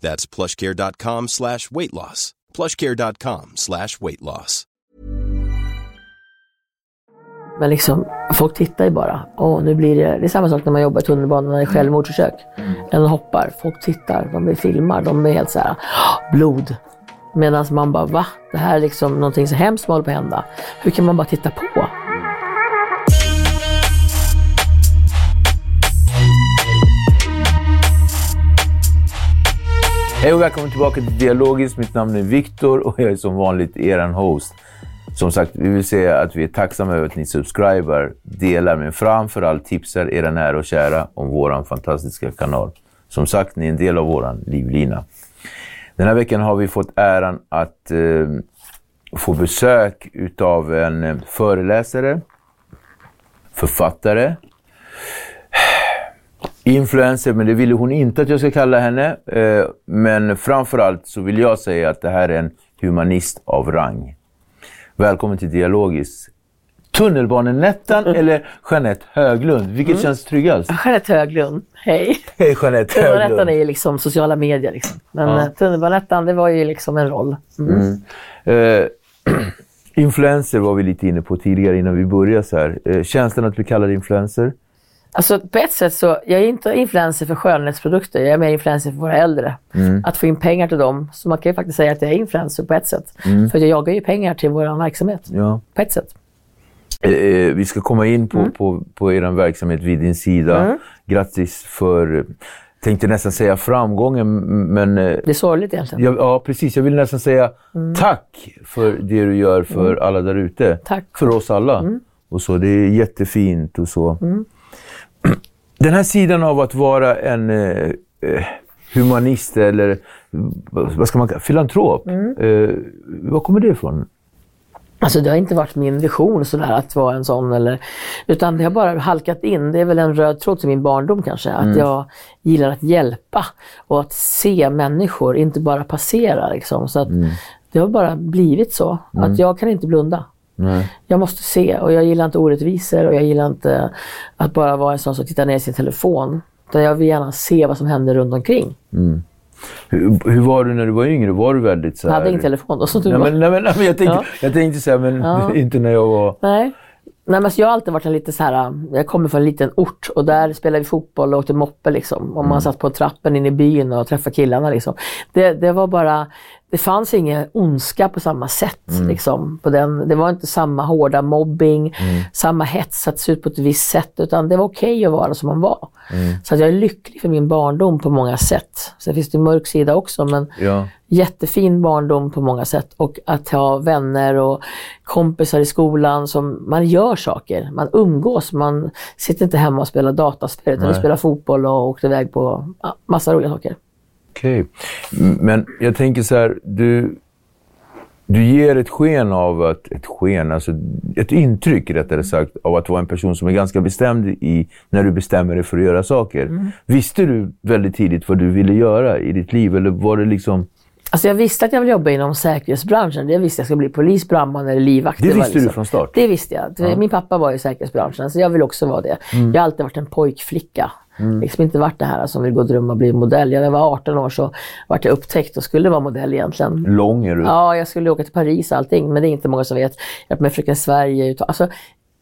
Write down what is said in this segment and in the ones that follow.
That's plushcare.com slash weight loss. plushcare.com slash weight loss. Men liksom, folk tittar ju bara. Åh, nu blir det, det är samma sak när man jobbar i tunnelbanan när det är självmordsförsök. När de hoppar, folk tittar, de filmar, de är helt så här, "Åh, blod. Medan man bara, va? Det här är liksom någonting så hemskt som håller på att hända. Hur kan man bara titta på? Hej och välkommen tillbaka till Dialogiskt. Mitt namn är Viktor och jag är som vanligt er host. Som sagt, vi vill säga att vi är tacksamma över att ni subscribar, delar, men framförallt tipsar era nära och kära om vår fantastiska kanal. Som sagt, ni är en del av vår livlina. Den här veckan har vi fått äran att eh, få besök utav en eh, föreläsare, författare, influencer, men det ville hon inte att jag ska kalla henne. Eh, men framförallt så vill jag säga att det här är en humanist av rang. Välkommen till Dialogis. Tunnelbanenettan eller Jeanette Höglund? Vilket känns tryggast? Jeanette Höglund, hej. Hej Jeanette Tunnelbanettan är Höglund. ju liksom sociala medier. Liksom. Men Ja. ja. tunnelbanettan, det var ju liksom en roll. Mm. Eh, influencer var vi lite inne på tidigare innan vi började. Så här. Eh, känslan att bli kallad influencer? Alltså på ett sätt så, jag är inte influencer för skönhetsprodukter, jag är mer influencer för våra äldre. Att få in pengar till dem. Så man kan ju faktiskt säga att jag är influencer på ett sätt. För jag jagar ju pengar till vår verksamhet. Ja. På ett sätt. Eh, eh, vi ska komma in på, på, på er verksamhet vid din sida. Grattis för, tänkte nästan säga framgången, men eh, Det är sorgligt egentligen. Ja, ja, precis. Jag vill nästan säga tack för det du gör för alla där ute. Tack. För oss alla. Och så, det är jättefint och så. Den här sidan av att vara en eh, eh, humanist eller vad ska man kalla filantrop. Eh, var kommer det ifrån? Alltså det har inte varit min vision sådär att vara en sån eller utan det har bara halkat in. Det är väl en röd tråd till min barndom kanske. Att jag gillar att hjälpa och att se människor, inte bara passera liksom. Så att det har bara blivit så. Att jag kan inte blunda. Nej. Jag måste se och jag gillar inte orättvisor och jag gillar inte att bara vara en sån som tittar ner i sin telefon. Utan jag vill gärna se vad som händer runt omkring. Hur, hur var du när du var yngre? Var du väldigt så Jag här... hade ingen telefon då som Nej, men, nej, men, nej, men jag tänkte, Ja. jag tänkte säga, men Ja. inte när jag var... Nej. Nej men jag har alltid varit en lite så här, jag kommer från en liten ort och där spelade vi fotboll och åkte moppe liksom. Och man satt på trappen in i byn och träffade killarna liksom. Det, det var bara, det fanns ingen ondska på samma sätt liksom. På den, det var inte samma hårda mobbing, samma hets att se ut på ett visst sätt utan det var okej att vara som man var. Så att jag är lycklig för min barndom på många sätt. Sen finns det en mörk sida också men Ja. jättefin barndom på många sätt och att ha vänner och kompisar i skolan som man gör saker. Man umgås, man sitter inte hemma och spelar dataspel utan vi Nej. spelar fotboll och åkte iväg på ja, massa roliga saker. Okej. M- Men jag tänker så här, du, du ger ett sken av att, ett sken, alltså ett intryck rättare sagt, av att vara en person som är ganska bestämd i när du bestämmer dig för att göra saker. Visste du väldigt tidigt vad du ville göra i ditt liv eller var det liksom Alltså jag visste att jag ville jobba inom säkerhetsbranschen. Jag visste att jag skulle bli polis, brandman eller livvakt. Det var visste du från start? Det visste jag. Min pappa var i säkerhetsbranschen, så jag vill också vara det. Mm. Jag har alltid varit en pojkflicka. Liksom inte varit det här som vill gå och drömma och bli modell. När jag var 18 år så vart jag upptäckt och skulle vara modell egentligen. Lång är du. Ja, jag skulle åka till Paris och allting, men det är inte många som vet. Jag med Fröken Sverige. ut- Alltså,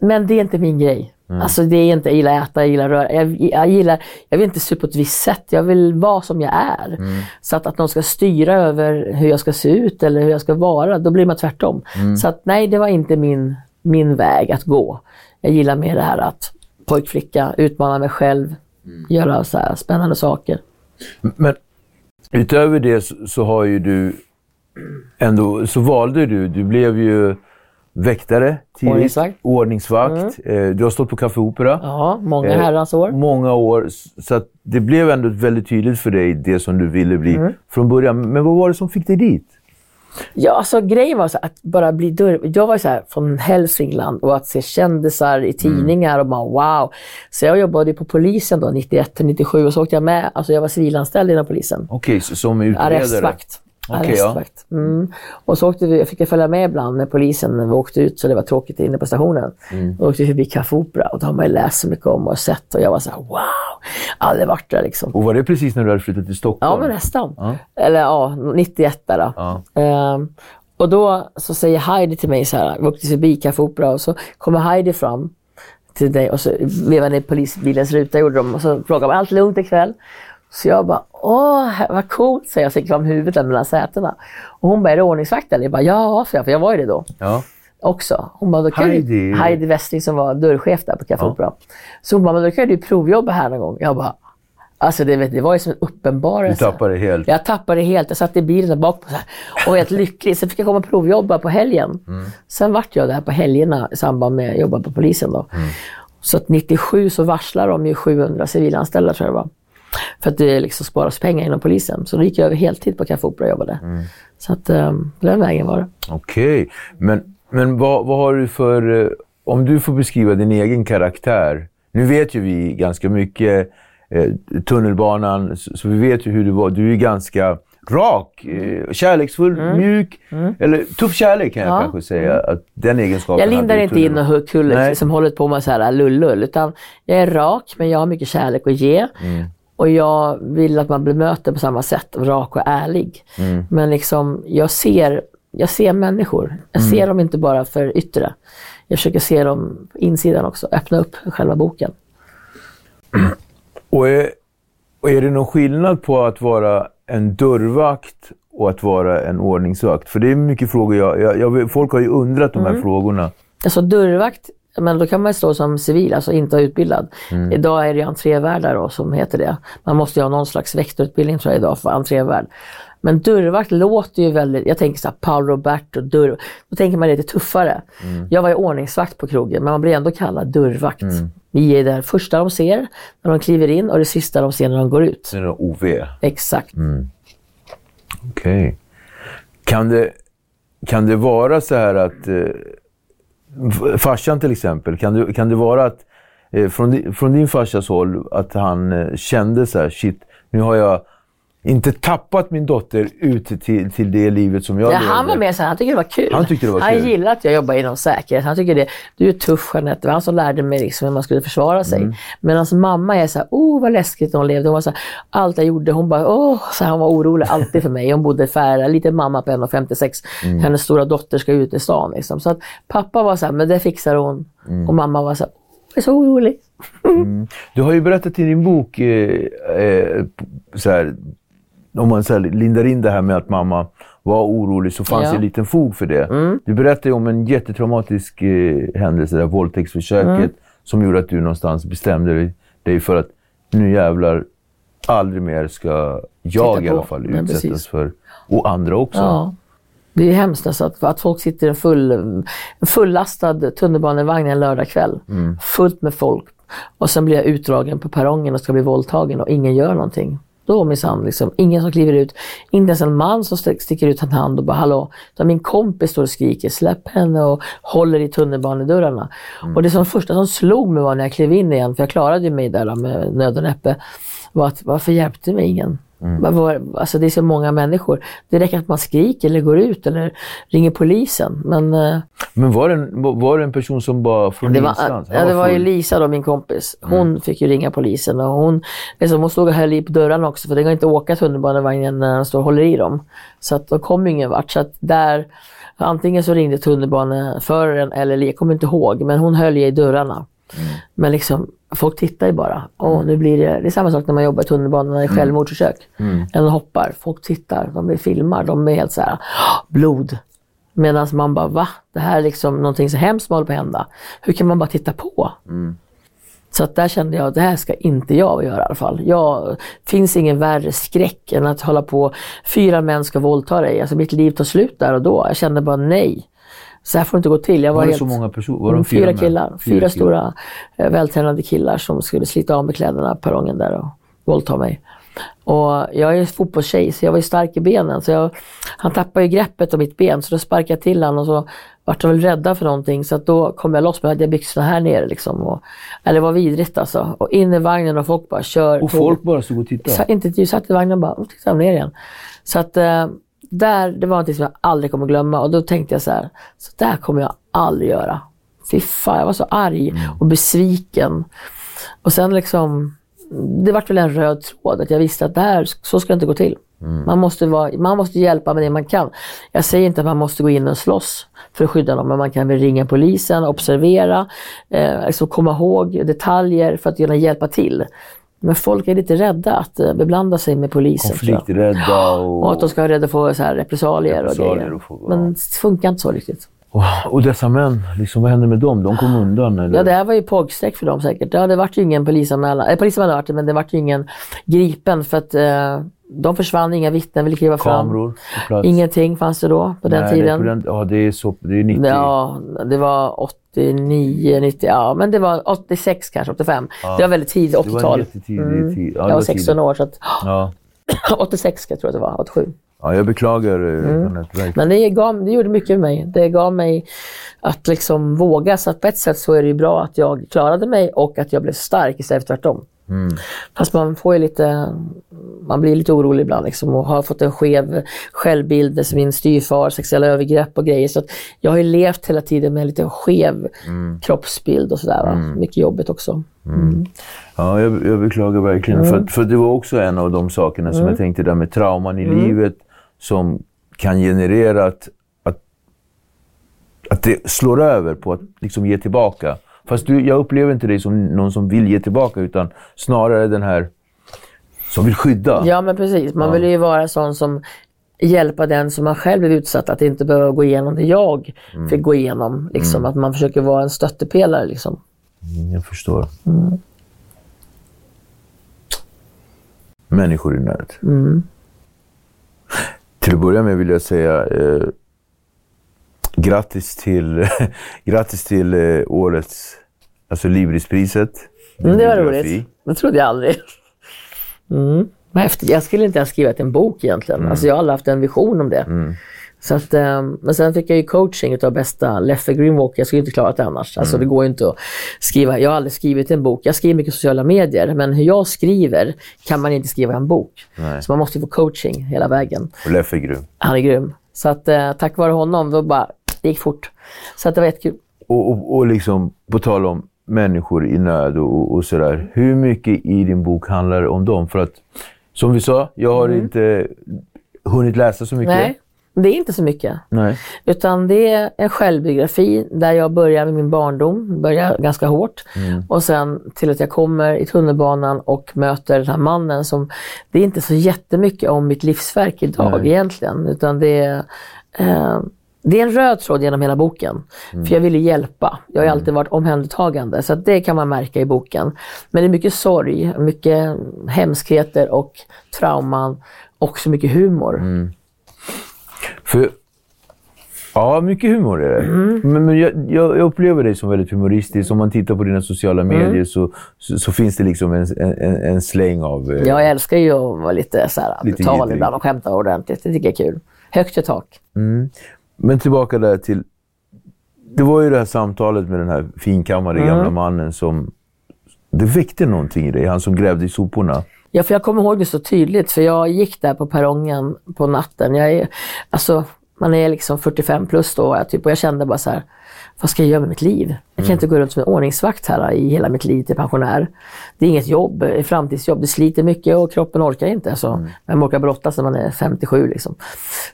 men det är inte min grej. Alltså, det är inte, jag gillar att äta, jag gillar röra. Jag, jag, gillar, jag vill inte se på ett visst sätt. Jag vill vara som jag är. Så att, att någon ska styra över hur jag ska se ut eller hur jag ska vara, då blir man tvärtom. Så att nej, det var inte min, min väg att gå. Jag gillar mer det här att pojkflicka, utmana mig själv, göra så här spännande saker. Men utöver det så, så har ju du ändå, så valde du, du blev ju väktare tidigt. Ordningsvakt. Ordningsvakt. Eh, Du har stått på Café Opera. Ja, många Eh, herrans år. Många år. Så att det blev ändå väldigt tydligt för dig, det som du ville bli Mm. från början. Men vad var det som fick dig dit? Ja, alltså grejen var så att bara bli dörr... Jag var så här från Hälsingland och att se kändisar i tidningar och bara wow. Så jag jobbade på polisen då 91 till 97 och så åkte jag med. Alltså jag var civilanställd inom polisen. Okej, så som utredare? Arrestvakt. Okej, Arrestvakt. Mm. Och så åkte vi, jag fick jag följa med ibland med polisen när vi åkte ut så det var tråkigt inne på stationen. Mm. Då åkte vi förbi Café Opera och det har man ju läst så mycket om och sett och jag var så här wow. Aldrig varit där liksom. Och var det precis när du hade flyttat till Stockholm? Ja, men nästan. Eller ja, 91 där då. Ja. Ehm, och då så säger Heidi till mig så här, vi åkte förbi Café Opera och så kommer Heidi fram till dig och så vevade i polisbilens ruta gjorde de och så frågade de, allt lugnt ikväll? Så jag bara, åh vad coolt, säger jag, så gick fram huvudet mellan sätena. Och hon bara, är du ordningsvakt eller? Jag bara, ja, för jag, för jag var ju det då Ja. också. Hon bara, då kan Heidi. Du, Heidi Westring som var dörrchef där på Café Ja. Opera. Så hon bara, men då kan du provjobba här någon gång. Jag bara, alltså det, vet, det var ju som en Du uppenbarelse. tappade det helt. Jag tappade helt. Jag satt i bilen där bak här, och var helt lycklig. Sen fick jag komma och provjobba på helgen. Sen vart jag där på helgerna i samband med att jobba på polisen. Då. Så att 97 så varslade de ju 700 civilanställda tror jag det var. För att det liksom sparas pengar inom polisen. Så då gick jag över heltid på Café Opera och jobbade. Så att um, den vägen var det. Okej, men, men vad, vad har du för... eh, Om du får beskriva din egen karaktär. Nu vet ju vi ganska mycket eh, tunnelbanan, så, så vi vet ju hur du var. Du är ganska rak, eh, kärleksfull, mjuk. Eller tuff kärlek kan jag Ja. kanske säga. Att den egenskapen Jag lindar inte in och Nej. som håller på med så här lullull. Utan jag är rak, men jag har mycket kärlek att ge. Och jag vill att man bemöter på samma sätt, rak och ärlig. Men liksom, jag ser, jag ser människor. Jag ser dem inte bara för yttre. Jag försöker se dem på insidan också, öppna upp själva boken. Och är, och är det någon skillnad på att vara en dörrvakt och att vara en ordningsvakt? För det är mycket frågor jag... jag, jag folk har ju undrat de här Mm. frågorna. Alltså dörrvakt, men då kan man stå som civil, alltså inte utbildad. Idag är det ju entrévärdar då, som heter det. Man måste ju ha någon slags väktarutbildning tror jag idag för entrévärd. Men dörrvakt låter ju väldigt, jag tänker så här Paul Roberto, dörr, då tänker man lite tuffare. Jag var ju ordningsvakt på krogen, men man blir ändå kallad dörrvakt. Vi är det första de ser när de kliver in och det sista de ser när de går ut. Sen är det OV. Exakt. Okej. Kan, det, kan det vara så här att... Eh, farsan till exempel, kan det, kan det vara att eh, från, di- från din farsas håll att han eh, kände så här, shit, nu har jag inte tappat min dotter ut till, till det livet som jag Ja, levde. han var med så han tyckte det var kul. Han tyckte det var han kul. gillade att jag jobbar inom säkerhet. Han tycker det, du är tuff Jeanette. Det var han som lärde mig liksom hur man skulle försvara sig. Mm. Men hans mamma är så här, oh vad läskigt hon levde. Hon var så här, allt jag gjorde, hon bara, åh, så här, hon var orolig alltid för mig. Hon bodde i Färila, liten mamma på 1,56. Mm. Hennes stora dotter ska ut i stan liksom. Så att pappa var så här, men det fixar hon. Mm. Och mamma var så här, jag är så orolig. Du har ju berättat i din bok, eh, eh, så här, om man så lindar in det här med att mamma var orolig så fanns Ja. det en liten fog för det. Du berättade om en jättetraumatisk eh, händelse, där våldtäktsförsöket, som gjorde att du någonstans bestämde dig- för att nu jävlar, aldrig mer ska jag i alla fall utsättas för, och andra också. Ja. Det är ju hemskt alltså att, att folk sitter i en, full, fullastad tunnelbanevagn en lördagkväll. Fullt med folk. Och sen blir jag utdragen på perrongen och ska bli våldtagen och ingen gör någonting. Då minsann, liksom, ingen som kliver ut. Inte ens en man som st- sticker ut en hand och bara hallå. Utan min kompis står och skriker släpp henne och håller i tunnelbanedörrarna. Och det som första som slog mig var när jag klev in igen, för jag klarade ju mig där med nöd och näppe, var att varför hjälpte mig ingen? Var- Alltså det är så många människor. Det räcker att man skriker eller går ut eller ringer polisen. Men eh, Men var det, en, var det en person som var från det var, ingenstans? Han ja, det var ju. Lisa då, min kompis. Hon Mm. fick ju ringa polisen och hon, liksom, hon stod och höll i på dörrarna också för det går inte att åka tunnelbanevagnen när den står och håller i dem. Så att de kom ju ingen vart. Så att där, antingen så ringde tunnelbaneföraren eller jag kommer inte ihåg, men hon höll i dörrarna. Mm. Men liksom, folk tittar ju bara. Och nu blir det, det är samma sak när man jobbar i tunnelbanan i självmordsförsök. Mm. En hoppar, folk tittar, de blir filmar, de är helt så här, "Åh, blod. Medan man bara, va? Det här är liksom någonting så hemskt som håller på att hända. Hur kan man bara titta på? Så att där kände jag, det här ska inte jag göra i alla fall. Jag, finns ingen värre skräck än att hålla på, fyra män ska våldta dig. Alltså mitt liv tar slut där och då. Jag kände bara nej. Så här får det inte gå till. Jag var, Var det helt, så många personer? Var de Mm, fyra fyra killar. Fyra Fyra, killar. stora eh, vältränade killar som skulle slita av mig kläderna på perrongen där och våldta mig. Och jag är fotbollstjej så jag var ju stark i benen. Så jag, han tappade ju greppet om mitt ben så då sparkade jag till honom och så vart de väl rädda för någonting. Så då kom jag loss med att jag byxorna här nere liksom. Och, eller det var vidrigt alltså. Och in i vagnen och folk bara kör. Och folk bara stod och tittade? Sa, inte jag satt i vagnen och bara, och tittade ner igen. Så att eh, där, det var något som jag aldrig kommer glömma och då tänkte jag så här, så där kommer jag aldrig göra. Fy fan, jag var så arg och besviken. Och sen liksom, det vart väl en röd tråd att jag visste att det här, så ska det inte gå till. Man, måste vara, man måste hjälpa med det man kan. Jag säger inte att man måste gå in och slåss för att skydda någon, men man kan väl ringa polisen, observera, eh, alltså komma ihåg detaljer för att kunna hjälpa till. Men folk är lite rädda att eh, beblanda sig med polisen. Konflikträdda och... Och att de ska vara rädda för så här repressalier, Repressalier och grejer. och få- Men det funkar inte så riktigt. Och, och dessa män, liksom, vad hände med dem? De kom undan eller? Ja, det här var ju pågsträck för dem säkert. Ja, det vart ju ingen polisanmälan. Eh, polisanmälan vart det, men det vart ju ingen gripen för att eh, de försvann, inga vittnen ville kliva fram. Kameror på plats? Ingenting fanns det då på den Nej, tiden. Det den, ja, det är, så, det är 90. Ja, det var 89, 90, ja men det var 86 kanske, 85. Det var väldigt tidigt, det var 80-tal. jättetidig tid. Ja, det jag var var 16 tidigt. år så att, Ja. 86 ska jag tror att det var, 87. Ja, jag beklagar eh, Mm. Men det, gav, det gjorde mycket med mig. Det gav mig att liksom våga. Så att på ett sätt så är det ju bra att jag klarade mig och att jag blev stark istället för tvärtom. Fast man får lite, man blir lite orolig ibland liksom och har fått en skev självbild som min styvfar, sexuella övergrepp och grejer. Så att jag har ju levt hela tiden med en lite skev kroppsbild och sådär. va. Mycket jobbigt också. Ja, jag, jag beklagar verkligen. Mm. För, för det var också en av de sakerna som jag tänkte där med trauman i Mm. livet som kan generera att, att, att det slår över på att liksom ge tillbaka. Fast du, jag upplever inte dig som någon som vill ge tillbaka utan snarare den här som vill skydda. Ja men precis, man vill ju vara sån som hjälpa den som man själv blev utsatt att inte behöva gå igenom det jag fick gå igenom. Liksom, Att man försöker vara en stöttepelare. Liksom. Mm, Jag förstår. Mm. Människor i nöd. Mm. Till att börja med vill jag säga eh, grattis till, grattis till eh, årets alltså Librispriset. Mm, det var roligt. Det trodde jag aldrig. Mm. Jag skulle inte ha skrivit en bok egentligen. Alltså, jag har aldrig haft en vision om det. Så att, eh, men sen fick jag ju coaching av bästa Leffe Greenwalker. Jag skulle inte klarat det annars. Alltså, det går ju inte att skriva. Jag har aldrig skrivit en bok. Jag skriver mycket sociala medier. Men hur jag skriver kan man inte skriva en bok. Nej. Så man måste ju få coaching hela vägen. Och Leffe är grym. Han är grym. Så att, eh, tack vare honom, då bara, det gick fort. Så att det var jättekul. Och, och, och liksom, på tal om människor i nöd och, och sådär. Hur mycket i din bok handlar om dem? För att, som vi sa, jag har inte hunnit läsa så mycket. Mm. Nej, det är inte så mycket. Nej. Utan det är en självbiografi där jag börjar med min barndom, börjar ganska hårt. Och sen till att jag kommer i tunnelbanan och möter den här mannen som, det är inte så jättemycket om mitt livsverk idag Nej. egentligen. Utan det är, eh, det är en röd tråd genom hela boken. För jag ville hjälpa. Jag har ju alltid varit omhändertagande. Så att det kan man märka i boken. Men det är mycket sorg, mycket hemskheter och trauman. Och så mycket humor. För, ja, mycket humor är det. Mm. Men, men jag, jag, upplever dig som väldigt humoristisk. Om man tittar på dina sociala Mm. medier så, så, så finns det liksom en, en, en släng av... eh, Jag älskar ju att vara lite, så här, Lite brutal ibland och skämta ordentligt. Det tycker jag är kul. Högt i tak. Men tillbaka där till... Det var ju det här samtalet med den här finkammade Mm. gamla mannen som... Det väckte någonting i dig, han som grävde i soporna. Ja, för jag kommer ihåg det så tydligt för jag gick där på perrongen på natten. Jag är, alltså, man är liksom 45 plus då typ, och jag kände bara så här, vad ska jag göra med mitt liv? Jag kan mm. inte gå runt som en ordningsvakt här i hela mitt liv till pensionär. Det är inget jobb, ett framtidsjobb. Det sliter mycket och kroppen orkar inte. Så mm. Man orkar brottas när man är 57. Liksom.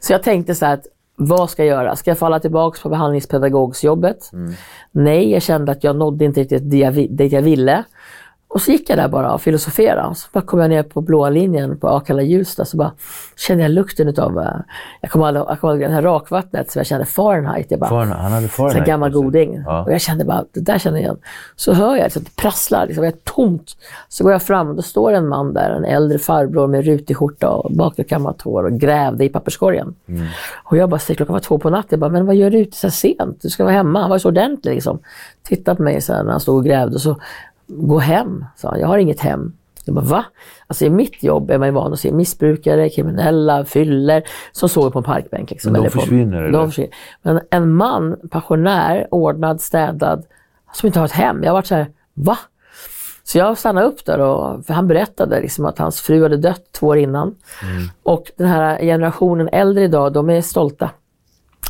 Så jag tänkte så här att vad ska jag göra? Ska jag falla tillbaka på behandlingspedagogsjobbet? Mm. Nej, jag kände att jag nådde inte riktigt dit jag ville. Och så gick jag där bara och filosoferade. Så bara kom jag ner på blåa linjen på Akalla Hjulsta så bara kände jag lukten utav, uh, jag kommer ihåg, jag det här rakvattnet som jag kände Fahrenheit. Jag bara, Fahrenheit han hade Fahrenheit. En gammal goding. Ja. Och jag kände bara, det där känner jag igen. Så hör jag liksom, det prasslar, liksom, det är tomt. Så går jag fram och då står en man där, en äldre farbror med rutig skjorta och bakåtkammat hår och grävde i papperskorgen. Mm. Och jag bara, klockan var två på natten, jag bara, men vad gör du ute så sent? Du ska vara hemma. Han var så ordentlig liksom. Tittade på mig så här, när han stod och grävde och så gå hem, sa han. Jag har inget hem. Jag bara, va? Alltså i mitt jobb är man ju van att se missbrukare, kriminella, fyller som sover på en parkbänk. Liksom, de försvinner? På, de försvinner. Men en man, pensionär, ordnad, städad, som inte har ett hem. Jag har varit så här, va? Så jag stannade upp där och för han berättade liksom att hans fru hade dött två år innan. Mm. Och den här generationen äldre idag, de är stolta.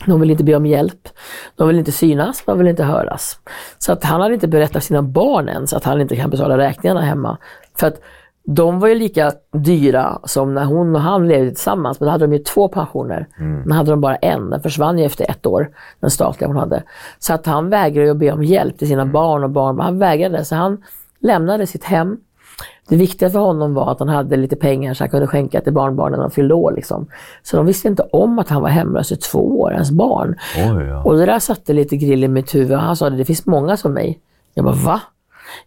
De vill inte be om hjälp. De vill inte synas, de vill inte höras. Så att han hade inte berättat för sina barn ens att han inte kan betala räkningarna hemma. För att de var ju lika dyra som när hon och han levde tillsammans, men då hade de ju två pensioner. Mm. Men hade de bara en, den försvann ju efter ett år, den statliga hon hade. Så att han vägrade att be om hjälp till sina mm. barn och barn. Han vägrade, så han lämnade sitt hem det viktiga för honom var att han hade lite pengar så han kunde skänka till barnbarnen när de fyllde år. Liksom. Så de visste inte om att han var hemlös i två år, ens barn. Oj, ja. Och det där satte lite grill i mitt huvud. Han sa att det finns många som mig. Jag bara, va?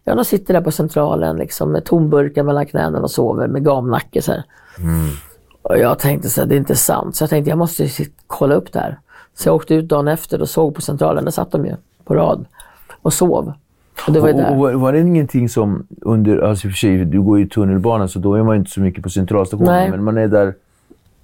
Ja, de sitter där på centralen liksom, med tomburkar mellan knäna och sover med gamnacke. Så mm. Och jag tänkte så här, det är inte sant. Så jag tänkte jag måste kolla upp det här. Så jag åkte ut dagen efter och såg på centralen. Där satt de ju på rad och sov. Och det var, och, och, var, det ingenting som under, alltså för sig, du går ju tunnelbanan så då är man inte så mycket på centralstationen, men man är där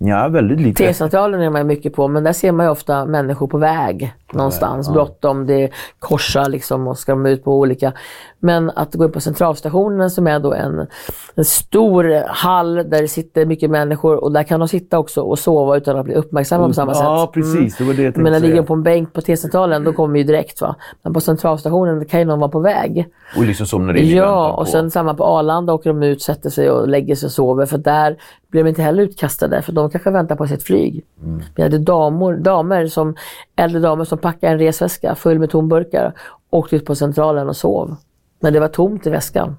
Ja, väldigt lite. T-centralen är man mycket på, men där ser man ju ofta människor på väg någonstans. Ja. Bråttom, det korsar liksom och ska de ut på olika. Men att gå in på centralstationen som är då en, en stor hall där det sitter mycket människor och där kan de sitta också och sova utan att bli uppmärksamma på samma sätt. Ja, precis. Mm. Det var det jag Men när de ligger på en bänk på T-centralen, då kommer ju direkt. Va? Men på centralstationen kan ju någon vara på väg. Och liksom somnar in Ja, och sen samma på Arlanda åker de ut, sätter sig och lägger sig och sover. För där de inte heller utkastade, för de kanske väntar på sitt flyg. Mm. Vi hade damer, damer som, äldre damer som packade en resväska full med tomburkar och åkte ut på centralen och sov. Men det var tomt i väskan.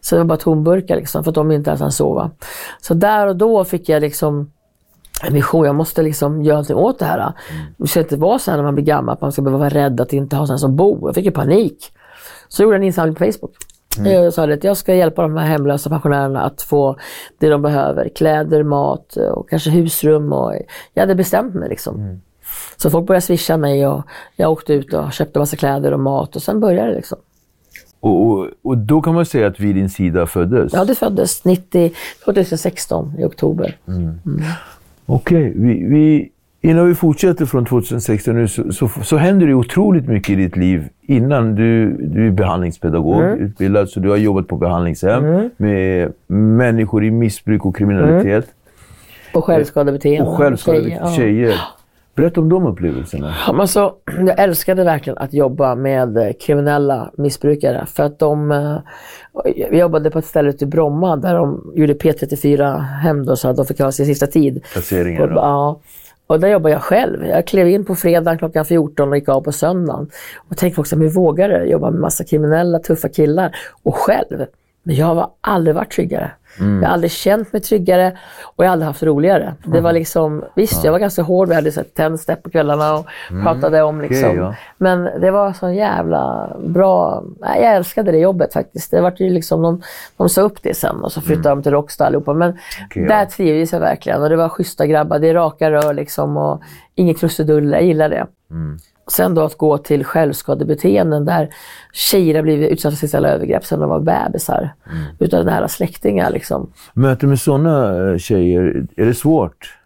Så det var bara tomburkar liksom, för att de inte ens hann sova. Så där och då fick jag liksom en vision. Jag måste liksom göra någonting åt det här. Mm. Det ska inte vara så här när man blir gammal, att man ska behöva vara rädd att inte ha någon som bor. Jag fick ju panik. Så jag gjorde en insamling på Facebook. Mm. Jag sa att jag ska hjälpa de här hemlösa pensionärerna att få det de behöver. Kläder, mat och kanske husrum. Och jag hade bestämt mig liksom. Mm. Så folk började swisha mig och jag åkte ut och köpte massa kläder och mat och sen började det liksom. Och, och, och, då kan man säga att Vid din sida föddes? Ja, det föddes 90, 2016 i oktober. Mm. Mm. Okej, okay. vi, vi, innan vi fortsätter från 2016 nu så, så, så händer det otroligt mycket i ditt liv innan. Du, du är behandlingspedagog, mm. utbildad, så du har jobbat på behandlingshem mm. med människor i missbruk och kriminalitet. Mm. Och självskadebeteende. Och självskadebeteende. Tjejer. tjejer. Berätta om de upplevelserna. Ja, men så, jag älskade verkligen att jobba med kriminella missbrukare. För att de, eh, vi jobbade på ett ställe ute i Bromma där de gjorde P34 hem då, så att de fick ha sin sista tid. Placeringar? Ja. Och där jobbade jag själv. Jag klev in på fredagen klockan 14 och gick av på söndagen. Och tänkte också, hur vågar du jobba med massa kriminella, tuffa killar. Och själv. Men jag har aldrig varit tryggare. Mm. Jag har aldrig känt mig tryggare och jag har aldrig haft roligare. Det var liksom, visst jag var ganska hård, vi hade sett Ten-step på kvällarna och mm. pratade om liksom. Okay, ja. Men det var så jävla bra, jag älskade det jobbet faktiskt. Det var ju liksom, de, de sa upp det sen och så flyttade mm. de till Rockstar allihopa. Men okay, där ja. trivdes jag verkligen och det var schyssta grabbar, det är raka rör liksom och inget krusiduller, jag gillar det. Mm. Sen då att gå till självskadebeteenden där tjejer har blivit utsatta för sexuella övergrepp sedan de var bebisar. Mm. Utav nära släktingar. Liksom. Möter med sådana eh, tjejer, är det svårt?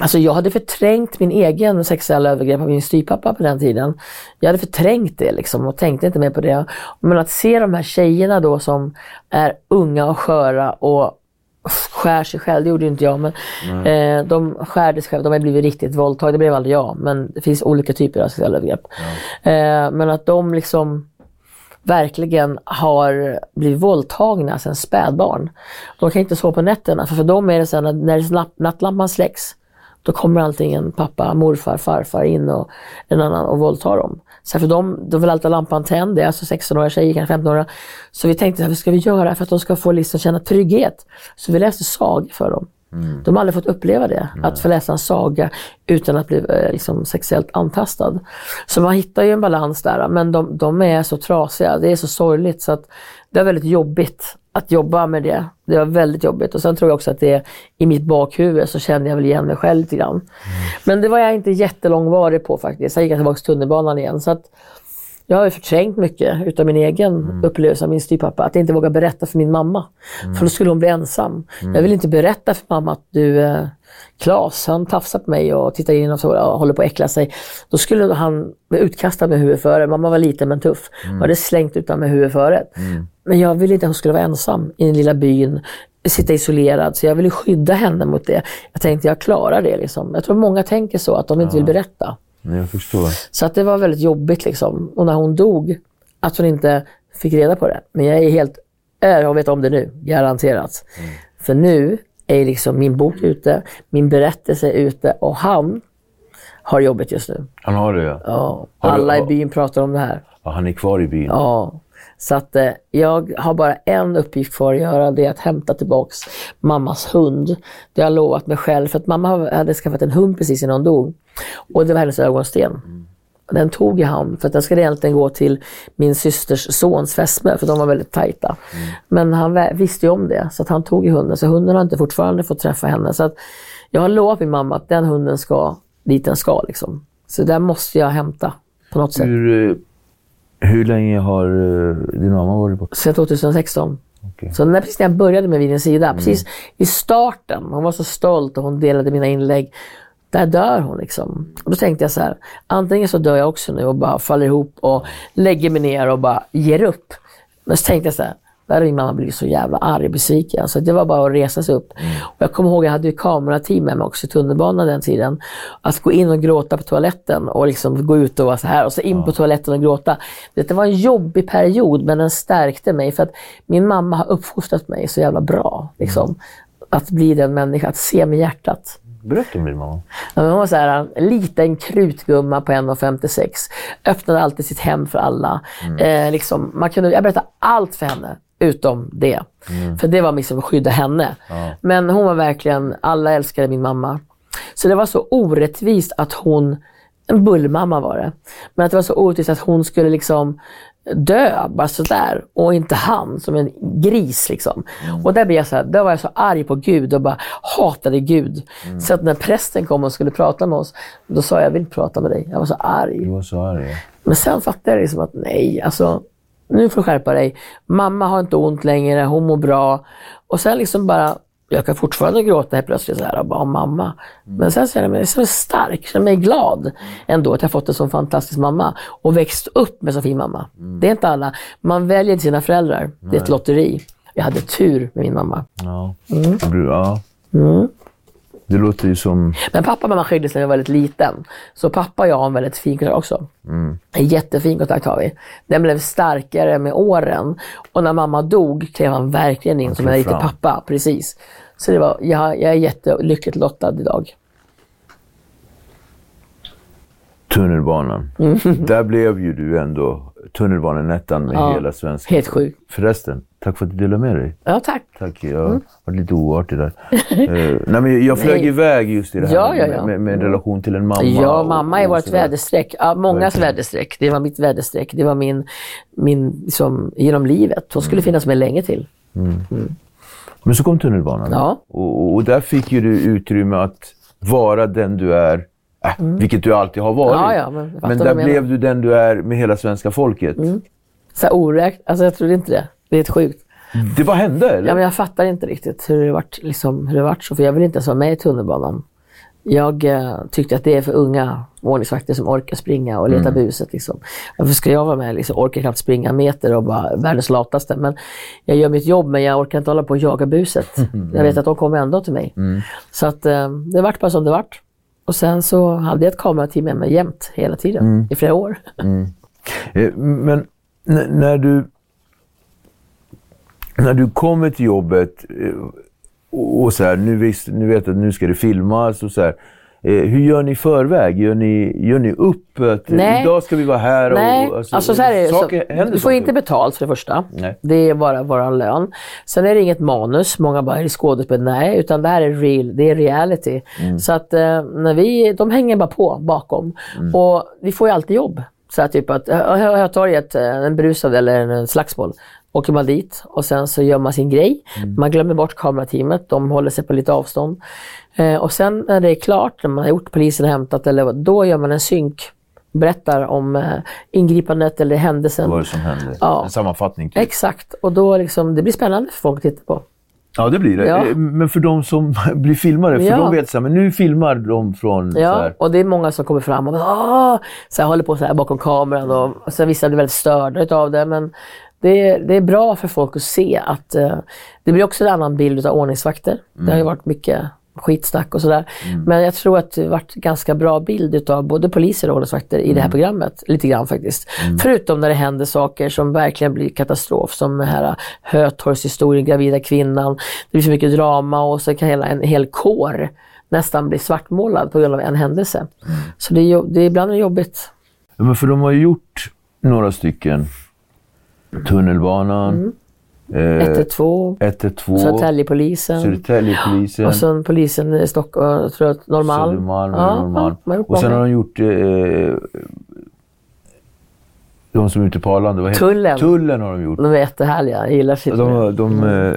Alltså jag hade förträngt min egen sexuella övergrepp av min styvpappa på den tiden. Jag hade förträngt det liksom och tänkte inte mer på det. Men att se de här tjejerna då som är unga och sköra och skär sig själv, det gjorde inte jag. Men, eh, de skärde sig själva, de har blivit riktigt våldtagna. Det blev aldrig jag, men det finns olika typer av sexuella övergrepp. Eh, men att de liksom verkligen har blivit våldtagna sedan spädbarn. De kan inte sova på nätterna, för för dem är det så här, när, när natt- nattlampan släcks, då kommer alltid en pappa, morfar, farfar in och en annan och våldtar dem. Så för dem, de vill alltid ha lampan tänd, det är alltså 16-åriga tjejer, kanske 15-åriga. Så vi tänkte, så här, vad ska vi göra för att de ska få liksom känna trygghet? Så vi läste sagor för dem. De har aldrig fått uppleva det, att få läsa en saga utan att bli eh, liksom, sexuellt antastad. Så man hittar ju en balans där, men de, de är så trasiga, det är så sorgligt så att det är väldigt jobbigt att jobba med det. Det var väldigt jobbigt och sen tror jag också att det är i mitt bakhuvud så kände jag väl igen mig själv lite grann. Men det var jag inte jättelångvarig på faktiskt. Sen gick jag tillbaka till tunnelbanan igen. Så att jag har ju förträngt mycket utav min egen upplevelse av min styvpappa. Att jag inte vågar berätta för min mamma. För då skulle hon bli ensam. Jag vill inte berätta för mamma att du, eh, Klas, han tafsar på mig och tittar in och, så, och håller på att äckla sig. Då skulle han bli utkastad med huvudet före. Mamma var liten men tuff. Mm. hade slängt ut honom med huvudet före. Men jag ville inte att hon skulle vara ensam i den lilla byn. Sitta isolerad. Så jag ville skydda henne mot det. Jag tänkte jag klarar det. Liksom. Jag tror många tänker så, att de inte vill berätta. Jag förstår. Så att det var väldigt jobbigt liksom. Och när hon dog, att hon inte fick reda på det. Men jag är helt är och vet om det nu, garanterat. För nu är liksom min bok ute, min berättelse ute och han har jobbet just nu. Han har det ja. Ja, Har du- alla i byn pratar om det här. ja. Han är kvar i byn. Ja. Så att eh, jag har bara en uppgift kvar att göra, det är att hämta tillbaks mammas hund. Det har jag lovat mig själv, för att mamma hade skaffat en hund precis innan hon dog. Och det var hennes ögonsten. Den tog i hand, för att den skulle egentligen gå till min systers sons fästmö, för de var väldigt tajta. Men han visste ju om det, så att han tog i hunden. Så hunden har inte fortfarande fått träffa henne. Så att jag har lovat min mamma att den hunden ska dit den ska. Liksom. Så där måste jag hämta på något sätt. Hur, eh, hur länge har eh, din mamma varit borta? Sedan 2016. Okej. Så när, precis när jag började med Vinens sida, precis i starten, hon var så stolt och hon delade mina inlägg. Där dör hon liksom. Och då tänkte jag så här, antingen så dör jag också nu och bara faller ihop och lägger mig ner och bara ger upp. Men så tänkte jag så här, där hade min mamma blivit så jävla arg och besviken. Så det var bara att resa sig upp. Och jag kommer ihåg, jag hade ju kamerateam med mig också i tunnelbanan den tiden. Att gå in och gråta på toaletten och liksom gå ut och vara så här och så in på toaletten och gråta. Det var en jobbig period men den stärkte mig för att min mamma har uppfostrat mig så jävla bra. Liksom. Att bli den människa, att se med hjärtat. Om din mamma. Ja, Hon var så här, en liten krutgumma på 1,56. Öppnade alltid sitt hem för alla. Eh, liksom, man kunde, jag berättade allt för henne, utom det. För det var liksom att skydda henne. Men hon var verkligen, alla älskade min mamma. Så det var så orättvist att hon, en bullmamma var det, men att det var så orättvist att hon skulle liksom dö bara sådär och inte han som en gris liksom. Och där, blev jag så här, där var jag så arg på Gud och bara hatade Gud. Så att när prästen kom och skulle prata med oss, då sa jag, jag vill inte prata med dig. Jag var så arg. Du var så arg. Men sen fattade jag liksom att nej, alltså nu får du skärpa dig. Mamma har inte ont längre, hon mår bra. Och sen liksom bara, jag kan fortfarande gråta helt plötsligt så här, och bara mamma. Men sen känner jag mig så stark, känner mig glad ändå att jag fått en så fantastisk mamma. Och växt upp med så fin mamma. Det är inte alla. Man väljer inte sina föräldrar. Det är ett lotteri. Jag hade tur med min mamma. Ja. Mm. Du, ja. Det låter ju som... Men pappa och mamma skildes när jag var väldigt liten. Så pappa och jag har en väldigt fin kontakt också. En jättefin kontakt har vi. Den blev starkare med åren. Och när mamma dog klev han verkligen in som en fram. pappa. Precis. Så det var, jag, jag är jättelyckligt lottad idag. Tunnelbanan. Där blev ju du ändå tunnelbanenettan med Ja, hela svenska. Helt sjukt. Förresten, tack för att du delade med dig. Ja, tack. Tack, jag har varit lite oartig där. Eh, nej, men jag flög Nej. iväg just i det här Ja, ja, ja. Med, med relation till en mamma. Ja, och- mamma är och vårt väderstreck. Ja, mångas väderstreck. Det var mitt väderstreck. Det var min, min liksom, genom livet. Hon skulle finnas med länge till. Men så kom tunnelbanan. Ja. Och, och där fick ju du utrymme att vara den du är. Äh, Vilket du alltid har varit. Mm. Ja, ja, men men där blev du den du är med hela svenska folket. Så här oräknat. Alltså jag trodde inte det. Det är helt sjukt. Det bara hände, eller? Ja, men jag fattar inte riktigt hur det vart, liksom, hur det vart så. För jag vill inte ens vara med i tunnelbanan. Jag eh, tyckte att det är för unga ordningsvakter som orkar springa och leta buset. Liksom. Varför ska jag vara med? Liksom, orkar knappt springa en meter och vara världens lataste. Men jag gör mitt jobb men jag orkar inte hålla på och jaga buset. Jag vet att de kommer ändå till mig. Så att eh, det vart bara som det vart. Och sen så hade jag ett kamerateam med mig jämt, hela tiden, i flera år. Eh, Men när du, när du kommer till jobbet eh, och så här, nu, visst, nu vet jag att nu ska det filmas och så här. eh, Hur gör ni i förväg? Gör ni, gör ni upp att eh, Nej. idag ska vi vara här? Och, Nej, och- alltså, så här är det. saker, Så, du får inte betalt för det första. Nej. Det är bara vår lön. Sen är det inget manus. Många bara, är det skådespel? Nej, utan det här är real. Det är reality. Mm. Så att när vi, de hänger bara på bakom. Mm. Och vi får ju alltid jobb. Så här, typ att, torget, eh, en brusad eller en, en slagsmål. Åker man dit och sen så gör man sin grej. Mm. Man glömmer bort kamerateamet. De håller sig på lite avstånd. Eh, och sen när det är klart, när man har gjort polisen hämtat, eller då gör man en synk. Berättar om eh, ingripandet eller händelsen. Vad som händer? Ja. En sammanfattning. Typ. Exakt, och då liksom, det blir spännande för folk att titta på. Ja, det blir det. Ja. Eh, Men för de som blir filmade, för Ja. de vet så här, men nu filmar de från så Ja, och det är många som kommer fram och bara, "Åh!" så här, håller på så här bakom kameran. Och, och sen vissa blir väldigt störda av det. Men det är, det är bra för folk att se att eh, det blir också en annan bild av ordningsvakter. Det har ju varit mycket skitsnack och sådär. Men jag tror att det varit ganska bra bild av både poliser och ordningsvakter i det här programmet. Lite grann faktiskt. Förutom när det händer saker som verkligen blir katastrof. Som den här Hötorgshistorien, gravida kvinnan. Det blir så mycket drama och så kan hela en hel kår nästan bli svartmålad på grund av en händelse. Så det är, det är ibland jobbigt. Ja, men för de har ju gjort några stycken. Tunnelbanan, Mm. eh, 112, 112, Södertäljepolisen. Södertäljepolisen, Och sen polisen i Stockholm, tror jag, Norrmalm. Södermalm, Ja, Norrmalm. och sen har de gjort eh, de som är ute på Arlanda. Vad heter- Tullen. Tullen har de gjort. De är jättehärliga, jag gillar sitt De, de, eh,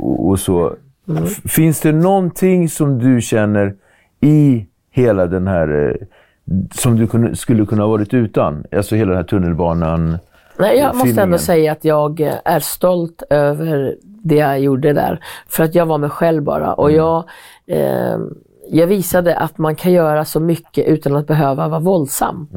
och så. Mm. Finns det någonting som du känner i hela den här, eh, som du skulle kunna ha varit utan? Alltså hela den här tunnelbanan. Nej, jag måste ändå säga att jag eh, är stolt över det jag gjorde där. För att jag var mig själv bara. Och jag, eh, jag visade att man kan göra så mycket utan att behöva vara våldsam.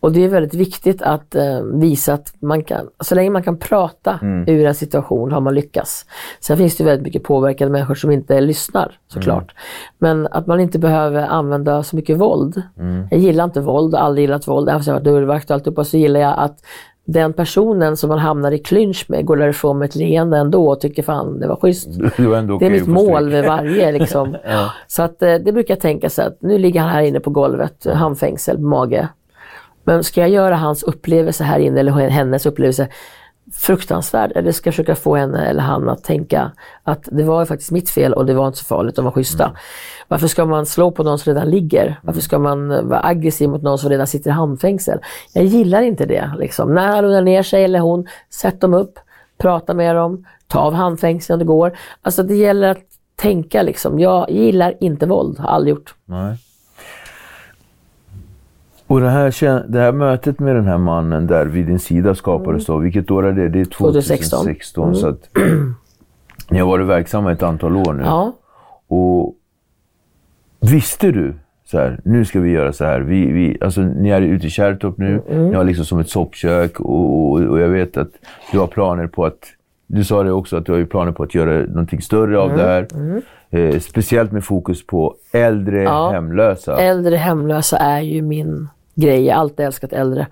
Och det är väldigt viktigt att eh, visa att man kan, så länge man kan prata ur en situation har man lyckats. Sen finns det väldigt mycket påverkade människor som inte lyssnar såklart. Men att man inte behöver använda så mycket våld. Jag gillar inte våld, aldrig gillat våld. Även om jag har varit dörrvakt och alltihopa så gillar jag att den personen som man hamnar i clinch med går därifrån med ett leende ändå och tycker fan det var schysst. Det var ändå Det är mitt mål med varje. Liksom. Så att, eh, det brukar jag tänka så att nu ligger han här inne på golvet, handfängsel på mage. Men ska jag göra hans upplevelse här inne, eller hennes upplevelse, fruktansvärd? Eller ska jag försöka få henne eller han att tänka att det var faktiskt mitt fel och det var inte så farligt, de var schyssta. Varför ska man slå på någon som redan ligger? Varför ska man eh, vara aggressiv mot någon som redan sitter i handfängsel? Jag gillar inte det. Liksom. När han lugnar ner sig eller hon, sätt dem upp, prata med dem, ta av handfängseln om det går. Alltså det gäller att tänka liksom. Jag gillar inte våld, har aldrig gjort. Nej. Och det här, det här mötet med den här mannen där vid din sida skapades då, vilket år är det? Det är 2016. 2016. Så att, ni har varit verksamma ett antal år nu. Ja. Och visste du så här, nu ska vi göra så här. Vi, vi, alltså, ni är ute i Kärrtorp nu. Ni har liksom som ett soppkök och, och, och jag vet att du har planer på att du sa det också att du har ju planer på att göra någonting större av det här. Eh, speciellt med fokus på äldre Ja. hemlösa. Äldre hemlösa är ju min grej. Jag har alltid älskat äldre.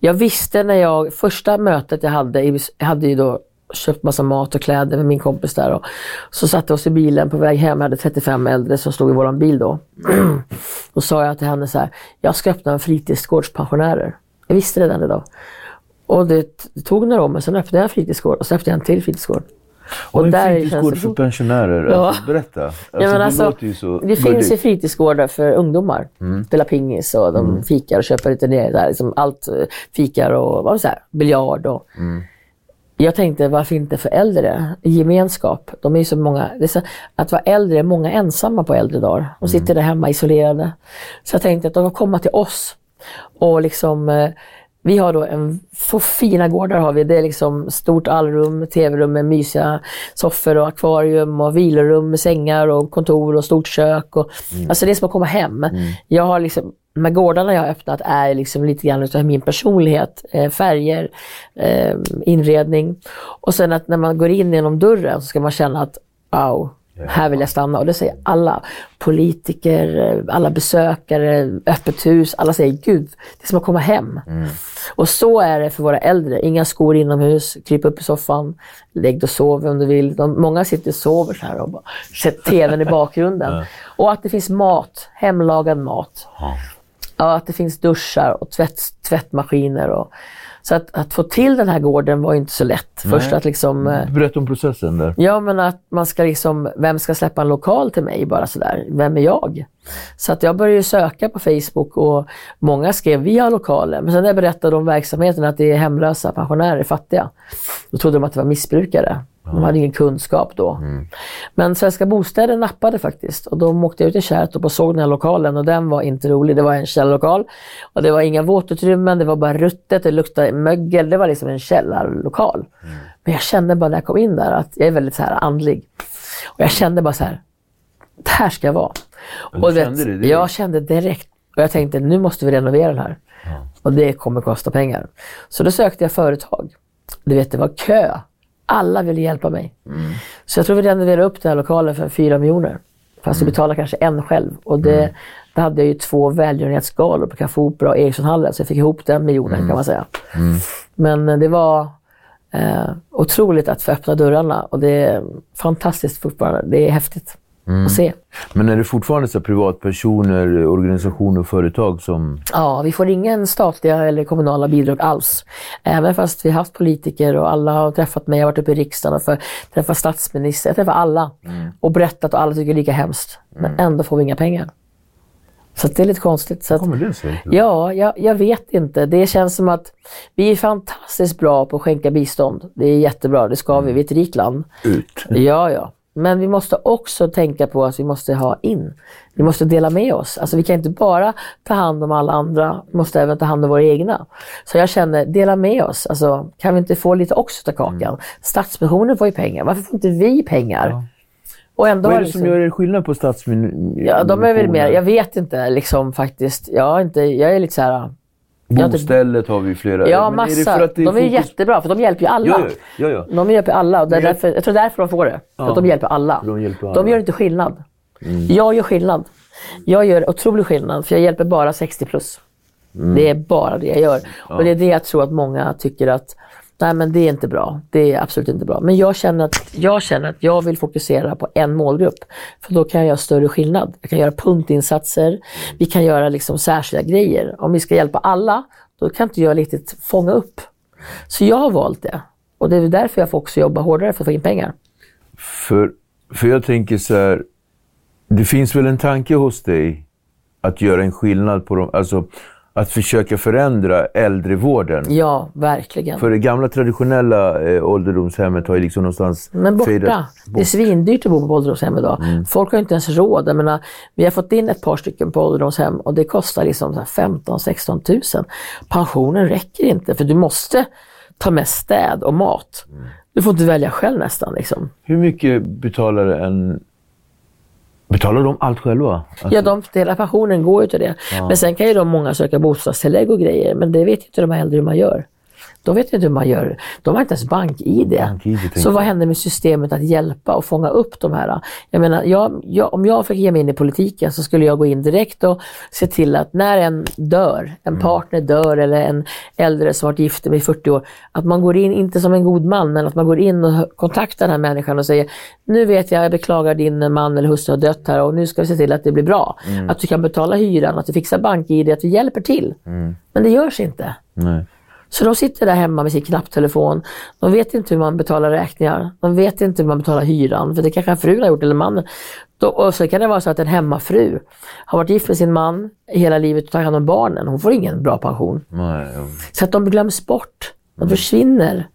Jag visste när jag, första mötet jag hade, jag hade ju då köpt massa mat och kläder med min kompis där. Och så satte vi oss i bilen på väg hem. Jag hade 35 äldre som stod i våran bil då. då sa jag till henne så här, jag ska öppna en fritidsgårdspensionärer. Jag visste det den idag. Och det, det tog några år, men sen öppnade jag en fritidsgård och så öppnade jag en till fritidsgård. och en där fritidsgård det för pensionärer. Ja. Alltså, berätta. Alltså, Ja, men det alltså, ju så det finns ju fritidsgårdar för ungdomar. Spelar pingis och de fikar och köper lite ner där. Liksom allt eh, fikar och vad biljard. Och. Jag tänkte varför inte för äldre? Gemenskap. De är så många. Är så, att vara äldre, är många ensamma på äldre dagar. De sitter där hemma isolerade. Så jag tänkte att de får komma till oss och liksom eh, vi har då en, så fina gårdar har vi. Det är liksom stort allrum, tv-rum med mysiga soffor och akvarium och vilorum med sängar och kontor och stort kök. Och, Alltså det är som att komma hem. Jag har liksom, de här gårdarna jag har öppnat är liksom lite grann utav min personlighet. Eh, färger, eh, inredning. Och sen att när man går in genom dörren så ska man känna att wow, här vill jag stanna. Och det säger alla. Politiker, alla besökare, öppet hus. Alla säger gud, det är som att komma hem. Och så är det för våra äldre. Inga skor inomhus, kryp upp i soffan, lägg dig och sov om du vill. De, många sitter och sover så här och bara sätter tvn i bakgrunden. Och att det finns mat, hemlagad mat. Ja, att det finns duschar och tvätt, tvättmaskiner. Och, så att, att få till den här gården var inte så lätt. Först att liksom... eh, Berätta om processen där. Ja, men att man ska liksom, vem ska släppa en lokal till mig bara sådär? Vem är jag? Så att jag började söka på Facebook och många skrev vi har lokaler. Men sen när jag berättade om verksamheten att det är hemlösa pensionärer, fattiga, då trodde de att det var missbrukare. De hade ingen kunskap då. Men Svenska Bostäder nappade faktiskt och då åkte jag ut i Kärrtorp och såg den här lokalen och den var inte rolig. Det var en källarlokal och det var inga våtutrymmen, det var bara ruttet, det luktade mögel. Det var liksom en källarlokal. Men jag kände bara när jag kom in där att jag är väldigt så här andlig. Och jag kände bara så här, det här ska jag vara. du Och kände det direkt? Jag kände direkt. Och jag tänkte, nu måste vi renovera den här. Och det kommer kosta pengar. Så då sökte jag företag. Du vet, det var kö. Alla ville hjälpa mig. Så jag tror vi renoverade upp den här lokalen för fyra miljoner. Fast jag betalade kanske en själv. Och det, Då hade jag ju två välgörenhetsgalor på Café Opera och Ericssonhallen. Så jag fick ihop den miljonen kan man säga. Men eh, det var eh, otroligt att få öppna dörrarna. Och det är fantastiskt fortfarande. Det är häftigt att se. Men är det fortfarande så privatpersoner, organisationer och företag som... Ja, vi får ingen statliga eller kommunala bidrag alls. Även fast vi har haft politiker och alla har träffat mig. Jag har varit uppe i riksdagen och för, träffat statsminister. Jag träffar alla och berättat och alla tycker det är lika hemskt. Men ändå får vi inga pengar. Så det är lite konstigt. Så att, Kommer det sig? Ja, jag, jag vet inte. Det känns som att vi är fantastiskt bra på att skänka bistånd. Det är jättebra, det ska vi. Vi är ett rikt land. Ut. Ja, ja. Men vi måste också tänka på att vi måste ha in. Vi måste dela med oss. Alltså vi kan inte bara ta hand om alla andra, vi måste även ta hand om våra egna. Så jag känner, dela med oss. Alltså, kan vi inte få lite också av kakan? Mm. Stadsmissionen får ju pengar, varför får inte vi pengar? Och ändå Vad är det som liksom- gör er skillnad på stadsmissioner? Ja, de är väl mer, jag vet inte liksom faktiskt. Jag, har inte, jag är lite så här. Bostället har vi flera. Ja, Men är det massa. att det de är ju fokus- jättebra för de hjälper ju alla. Ja, ja, ja. De hjälper alla och det är jag- därför, jag tror därför de får det. För att de hjälper alla. De hjälper alla. Mm. gör inte skillnad. Jag gör skillnad. Jag gör otrolig skillnad för jag hjälper bara 60 plus. Mm. Det är bara det jag gör. Och det är det jag tror att många tycker att Nej men det är inte bra. Det är absolut inte bra. Men jag känner, att, jag känner att jag vill fokusera på en målgrupp. För då kan jag göra större skillnad. Jag kan göra punktinsatser. Vi kan göra liksom särskilda grejer. Om vi ska hjälpa alla, då kan inte jag riktigt fånga upp. Så jag har valt det. Och det är därför jag får också jobba hårdare för att få in pengar. För, för jag tänker så här, det finns väl en tanke hos dig att göra en skillnad på dem, alltså att försöka förändra äldrevården. Ja, verkligen. För det gamla traditionella eh, ålderdomshemmet har ju liksom någonstans Men borta. fejdat Det är svindyrt att bo på ålderdomshem idag. Mm. Folk har inte ens råd. Jag menar, vi har fått in ett par stycken på ålderdomshem och det kostar liksom 15-16 tusen. Pensionen räcker inte för du måste ta med städ och mat. Mm. Du får inte välja själv nästan. Liksom. Hur mycket betalar en... Betalar de allt själva? Alltså, Ja, de, hela pensionen går ju till det. Men sen kan ju de många söka bostadstillägg och grejer, men det vet ju inte de äldre hur man gör. De vet inte hur man gör. De har inte ens bank-id. Tänkte Så vad händer med systemet att hjälpa och fånga upp de här? Jag menar, jag, jag, om jag fick ge mig in i politiken så skulle jag gå in direkt och se till att när en dör, en partner dör eller en äldre som varit gift med i 40 år, att man går in, inte som en god man, men att man går in och kontaktar den här människan och säger nu vet jag, jag beklagar din man eller hustru har dött här och nu ska vi se till att det blir bra. Att du kan betala hyran, att du fixar bank-id, att du hjälper till. Men det görs inte. Nej. Så de sitter där hemma med sin knapptelefon. De vet inte hur man betalar räkningar. De vet inte hur man betalar hyran. För det kanske frun har gjort eller mannen. Då, och så kan det vara så att en hemmafru har varit gift med sin man hela livet och tagit hand om barnen. Hon får ingen bra pension. Nej. Så att de glöms bort. De försvinner.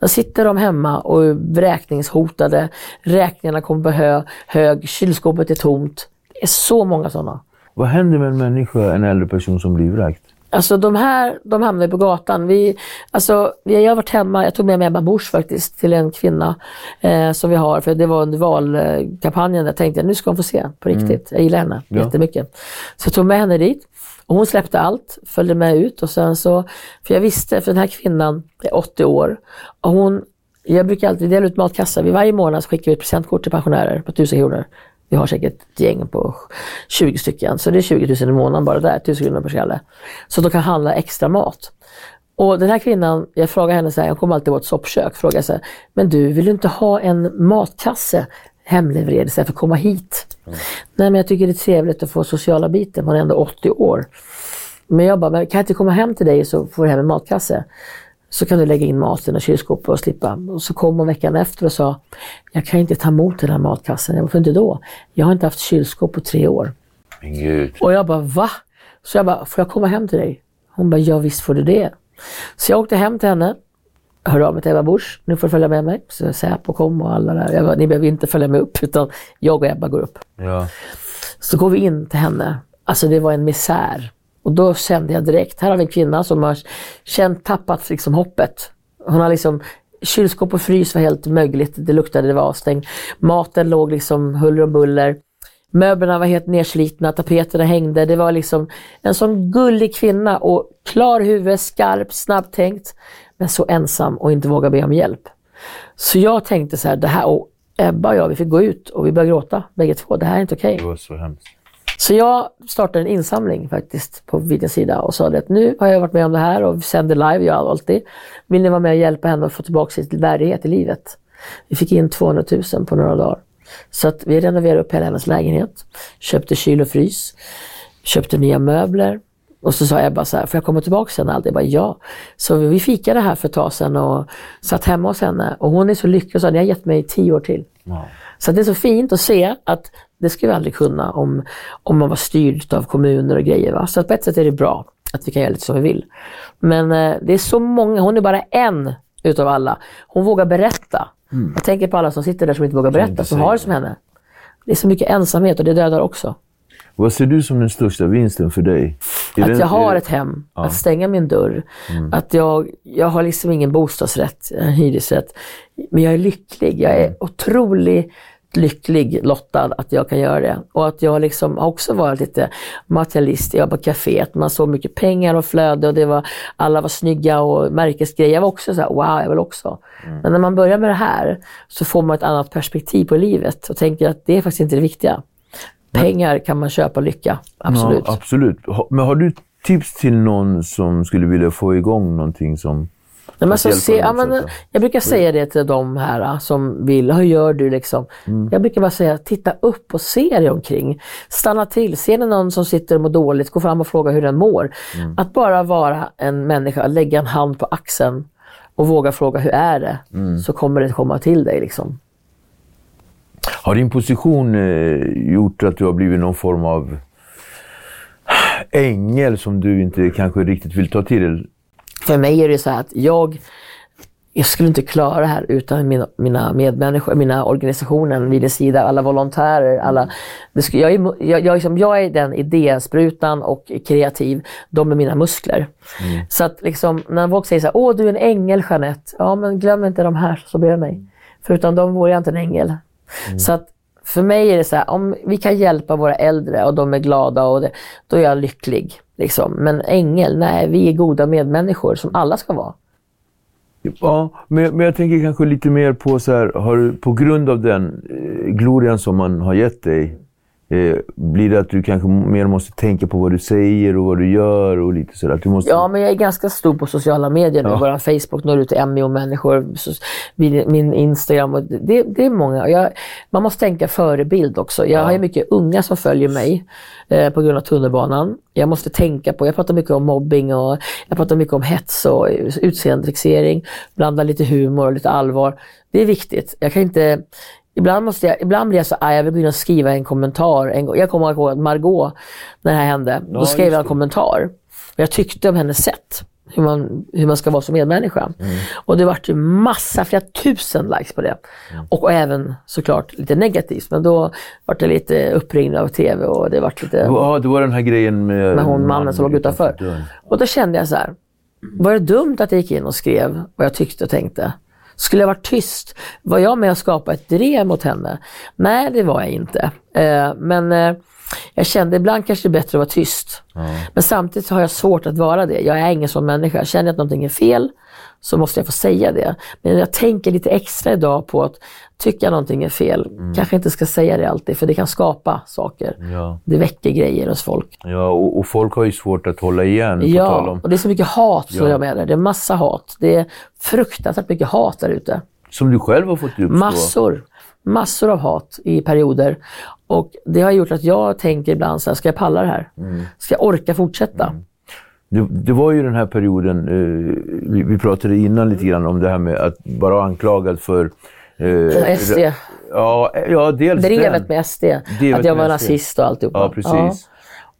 Då sitter de hemma och är vräkningshotade. Räkningarna kommer på hö, hög. Kylskåpet är tomt. Det är så många sådana. Vad händer med en människa, en äldre person som blir vräkt? Alltså de här, de hamnade på gatan. Vi, alltså, vi har varit hemma, jag tog med mig Ebba Busch faktiskt till en kvinna eh, som vi har, för det var under valkampanjen. Jag tänkte nu ska hon få se på riktigt. Jag gillar henne Ja. jättemycket. Så jag tog med henne dit. Och hon släppte allt, följde med ut och sen så, för jag visste, för den här kvinnan är 80 år och hon, jag brukar alltid dela ut matkassar. Vid varje månad så skickar vi ett presentkort till pensionärer på 1000 kronor. Vi har säkert ett gäng på 20 stycken, så det är 20 000 i månaden bara där, 1000 kronor per skalle. Så de kan handla extra mat. Och den här kvinnan, jag frågar henne så här, jag kommer alltid ett soppkök, frågar så här, men du, vill du inte ha en matkasse hemlevererad istället för att komma hit? Nej, men jag tycker det är trevligt att få sociala biten, hon är ändå 80 år. Men jag bara, men kan jag inte komma hem till dig så får du hem en matkasse? Så kan du lägga in maten i kylskåpet och slippa. Och så kom hon veckan efter och sa, jag kan inte ta emot den här matkassen. Jag varför inte då? Jag har inte haft kylskåp på tre år. Men gud. Och jag bara, va? Så jag bara, får jag komma hem till dig? Hon bara, ja visst får du det. Så jag åkte hem till henne, hörde av mig till Ebba Busch, nu får du följa med mig. Så Säpo kom och alla där. Jag bara, ni behöver inte följa med upp, utan jag och Ebba går upp. Ja. Så går vi in till henne. Alltså det var en misär. Och då kände jag direkt, här har vi en kvinna som har känt, tappat liksom hoppet. Hon har liksom, kylskåp och frys var helt mögligt, det luktade, det var avstängt. Maten låg liksom huller och buller. Möblerna var helt nerslitna, tapeterna hängde. Det var liksom en sån gullig kvinna och klar huvud, skarp, snabbtänkt. Men så ensam och inte våga be om hjälp. Så jag tänkte så här, det här, och Ebba och jag, vi fick gå ut och vi började gråta bägge två. Det här är inte okej. Det var så hemskt. Så jag startade en insamling faktiskt på Videns sida och sa att nu har jag varit med om det här och sänder live, jag alltid. Vill ni vara med och hjälpa henne att få tillbaka sin värdighet i livet? Vi fick in 200 000 på några dagar. Så att vi renoverade upp hela hennes lägenhet, köpte kyl och frys, köpte nya möbler. Och så sa Ebba så här, får jag komma tillbaka sen? Allt? Jag bara ja. Så vi fikade här för ett tag sedan och satt hemma hos henne. Och hon är så lycklig och sa, ni har gett mig tio år till. Så det är så fint att se att det skulle vi aldrig kunna om, om man var styrd av kommuner och grejer. Va? Så på ett sätt är det bra att vi kan göra lite som vi vill. Men eh, det är så många, hon är bara en utav alla. Hon vågar berätta. Jag tänker på alla som sitter där som inte vågar berätta, som har det som henne. Det är så mycket ensamhet och det dödar också. Vad ser du som den största vinsten för dig? Är Att den- jag har är- ett hem, att stänga min dörr. Att jag, jag har liksom ingen bostadsrätt, en hyresrätt. Men jag är lycklig. Jag är otroligt lycklig lottad att jag kan göra det. Och att jag liksom också varit lite materialist. Jag var på kaféet, man såg mycket pengar och flöde och det var, alla var snygga och märkesgrejer. Jag var också så här, wow, jag vill också. Men när man börjar med det här så får man ett annat perspektiv på livet och tänker att det är faktiskt inte det viktiga. Pengar kan man köpa lycka, absolut. Ja, absolut. Men har du tips till någon som skulle vilja få igång någonting som... Nej, men så hjälpa se, ja, men, jag brukar säga det till de här äh, som vill, hur gör du liksom? Mm. Jag brukar bara säga, titta upp och se dig omkring. Stanna till, ser ni någon som sitter och mår dåligt, gå fram och fråga hur den mår. Mm. Att bara vara en människa, lägga en hand på axeln och våga fråga hur är det? Mm. Så kommer det komma till dig. Liksom. Har din position eh, gjort att du har blivit någon form av ängel som du inte kanske riktigt vill ta till? För mig är det så här att jag, jag skulle inte klara det här utan mina, mina medmänniskor, mina organisationer vid din sida, alla volontärer. Alla, skulle, jag, är, jag, jag, liksom, jag är den idésprutan och kreativ, de är mina muskler. Så att liksom, när folk säger så här, åh du är en ängel Jeanette. Ja men glöm inte de här som bredvid mig. För utan dem vore jag inte en ängel. Så att för mig är det så här, om vi kan hjälpa våra äldre och de är glada, och det, då är jag lycklig. Liksom. Men ängel, nej, vi är goda medmänniskor som alla ska vara. Ja, men, men jag tänker kanske lite mer på så här, har du, på grund av den eh, glorian som man har gett dig, eh, blir det att du kanske mer måste tänka på vad du säger och vad du gör och lite sådär? Du måste... Ja, men jag är ganska stor på sociala medier nu. Ja. Vår Facebook når ut till en miljon människor. Min, Instagram. Och det, det är många. Jag, man måste tänka förebild också. Jag har ju mycket unga som följer mig eh, på grund av tunnelbanan. Jag måste tänka på, jag pratar mycket om mobbing och jag pratar mycket om hets och utseendefixering. Blanda lite humor och lite allvar. Det är viktigt. Jag kan inte Ibland, måste jag, ibland blir jag så arg, jag vill gå in och skriva en kommentar. En, jag kommer ihåg att Margot, när det här hände, då Ja, skrev just jag en det. kommentar. Och jag tyckte om hennes sätt. hur man, hur man ska vara som medmänniska. Och det vart ju massa, flera tusen likes på det. Och även såklart lite negativt, men då vart det lite uppringd av TV och det vart lite... Ja, det var den här grejen med... Med hon mannen som låg utanför. dörren. Och då kände jag så här, var det dumt att jag gick in och skrev vad jag tyckte och tänkte? Skulle jag varit tyst? Var jag med och skapade ett drev mot henne? Nej, det var jag inte. Eh, men eh, jag kände ibland kanske det är bättre att vara tyst. Men samtidigt har jag svårt att vara det. Jag är ingen sån människa. Känner jag att någonting är fel så måste jag få säga det. Men jag tänker lite extra idag på att tycker jag någonting är fel, kanske inte ska säga det alltid för det kan skapa saker. Ja, Det väcker grejer hos folk. ja och, och folk har ju svårt att hålla igen. Ja, om, och det är så mycket hat som Ja. jag med det. Det är massa hat. Det är fruktansvärt mycket hat där ute. som du själv har fått uppstå. Massor. Massor av hat i perioder. Och det har gjort att jag tänker ibland så här, ska jag palla det här? Mm. Ska jag orka fortsätta? Det, det var ju den här perioden, eh, vi, vi pratade innan lite grann om det här med att vara anklagad för... Eh, SD. Ja, ja, dels Drevet med SD. Drevet att jag var nazist och alltihopa. Ja, precis.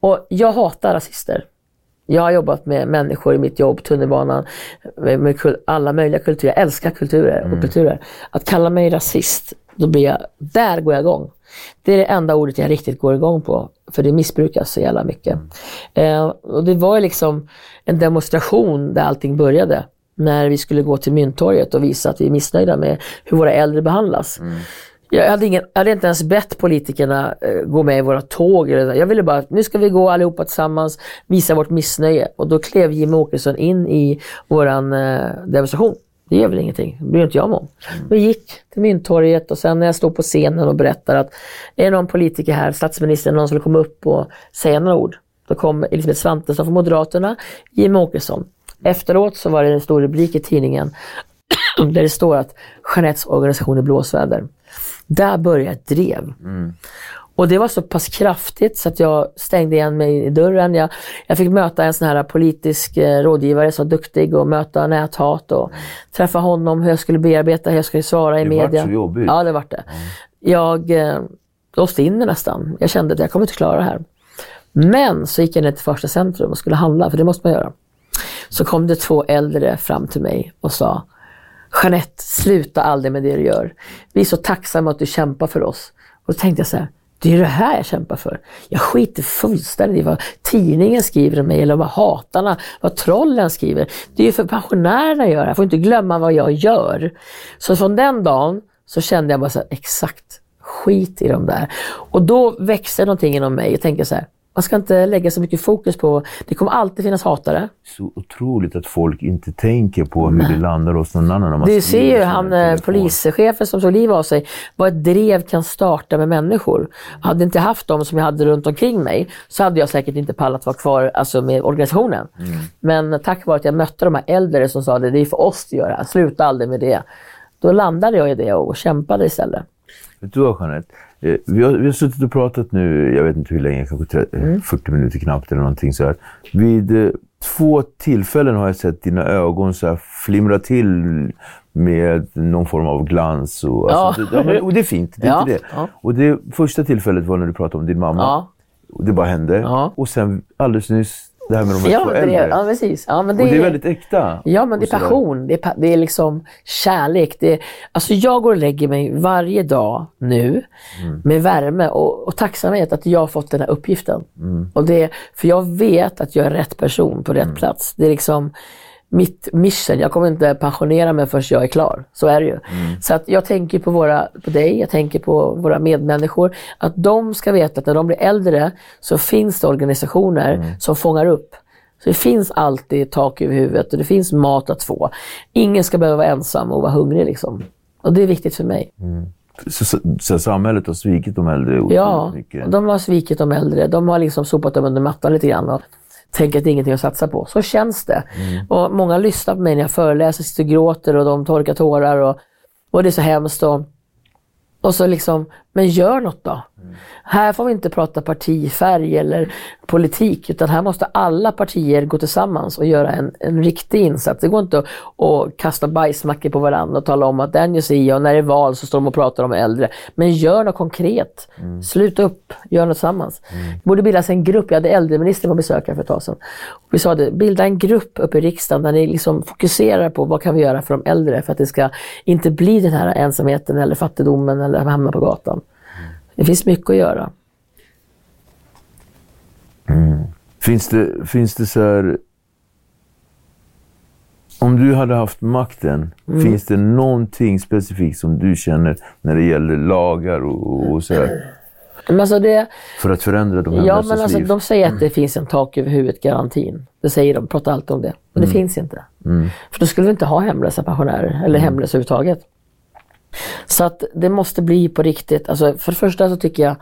Och jag hatar rasister. Jag har jobbat med människor i mitt jobb, tunnelbanan, med, med alla möjliga kulturer. Jag älskar kulturer Mm. och kulturer. Att kalla mig rasist, då blir jag, där går jag igång. Det är det enda ordet jag riktigt går igång på, för det missbrukas så jävla mycket. Eh, och det var liksom en demonstration där allting började. När vi skulle gå till Mynttorget och visa att vi är missnöjda med hur våra äldre behandlas. Jag hade, ingen, jag hade inte ens bett politikerna eh, gå med i våra tåg. Eller, jag ville bara att nu ska vi gå allihopa tillsammans, visa vårt missnöje. Och då klev Jimmie Åkesson in i våran eh, demonstration. Det gör väl ingenting, det bryr inte jag mig om. Vi gick till Mynttorget och sen när jag stod på scenen och berättade att är någon politiker här, statsministern, någon som vill komma upp och säga några ord. Då kom Elisabeth Svantesson från Moderaterna, Jimmie Åkesson. Efteråt så var det en stor rubrik i tidningen där det står att Jeanettes organisation är blåsväder. Där började ett drev. Och det var så pass kraftigt så att jag stängde igen mig i dörren. Jag, jag fick möta en sån här politisk eh, rådgivare som var duktig och möta näthat och träffa honom, hur jag skulle bearbeta, hur jag skulle svara i Det media. så jobbigt. Ja, det vart det. Jag eh, låste in det nästan. Jag kände att jag kommer inte klara det här. Men så gick jag ner till första centrum och skulle handla, för det måste man göra. Så kom det två äldre fram till mig och sa Jeanette, sluta aldrig med det du gör. Vi är så tacksamma att du kämpar för oss. Och då tänkte jag så här, det är ju det här jag kämpar för. Jag skiter fullständigt i vad tidningen skriver om mig eller vad hatarna, vad trollen skriver. Det är ju för pensionärerna jag gör Jag får inte glömma vad jag gör. Så från den dagen så kände jag bara så här, exakt, skit i de där. Och då växte någonting inom mig. Jag tänker så här, man ska inte lägga så mycket fokus på, det kommer alltid finnas hatare. Så otroligt att folk inte tänker på hur det landar hos någon annan. Du ser ju han eh, polischefen som tog liv av sig, vad ett drev kan starta med människor. Hade inte haft dem som jag hade runt omkring mig så hade jag säkert inte pallat vara kvar alltså, med organisationen. Men tack vare att jag mötte de här äldre som sa det, det är för oss att göra, sluta aldrig med det. Då landade jag i det och kämpade istället. Vet du vad Jeanette? Eh, Vi har, vi har suttit och pratat nu, jag vet inte hur länge, kanske 30, Mm. 40 minuter knappt eller någonting så här. Vid eh, två tillfällen har jag sett dina ögon så flimra till med någon form av glans. Och, alltså, Ja. det, och det är fint, det är Ja, inte det. ja. Och det första tillfället var när du pratade om din mamma. Och det bara hände. Och sen alldeles nyss det här med de ja, två det, äldre. ja precis. Ja, men det, och det är väldigt äkta. Ja, men det är passion. Det är, det är liksom kärlek. Det är, alltså jag går och lägger mig varje dag nu med värme och, och tacksamhet att jag har fått den här uppgiften. Och det, för jag vet att jag är rätt person på rätt plats. Det är liksom mitt mission. Jag kommer inte pensionera mig förrän jag är klar. Så är det ju. Så att jag tänker på, våra, på dig, jag tänker på våra medmänniskor. Att de ska veta att när de blir äldre så finns det organisationer som fångar upp. Så det finns alltid tak över huvudet och det finns mat att få. Ingen ska behöva vara ensam och vara hungrig liksom. Och det är viktigt för mig. Så, så, så samhället har svikit de äldre Ja, mycket. de har svikit de äldre. De har liksom sopat dem under mattan lite grann tänker att det är ingenting att satsa på. Så känns det. Och många lyssnar på mig när jag föreläser, sitter och gråter och de torkar tårar och, och det är så hemskt. Och, och så liksom, Men gör något då. Här får vi inte prata partifärg eller politik utan här måste alla partier gå tillsammans och göra en, en riktig insats. Det går inte att, att kasta bajsmackor på varandra och tala om att den gör si och när det är val så står de och pratar om äldre. Men gör något konkret. Sluta upp, gör något tillsammans. Det borde bildas en grupp, jag hade äldreministern på besök här för ett tag sedan. Vi sa det, bilda en grupp uppe i riksdagen där ni liksom fokuserar på vad kan vi göra för de äldre för att det ska inte bli den här ensamheten eller fattigdomen eller hamna på gatan. Det finns mycket att göra. Finns det, finns det så här... Om du hade haft makten, Mm. finns det någonting specifikt som du känner när det gäller lagar och, och så här, Men alltså det, för att förändra de ja, men alltså, liv? de säger att det finns en tak över huvudet-garantin. Det säger de, pratar alltid om det. Men det finns inte. För då skulle vi inte ha hemlösa pensionärer eller hemlösa överhuvudtaget. Så att det måste bli på riktigt. Alltså, för det första så tycker jag,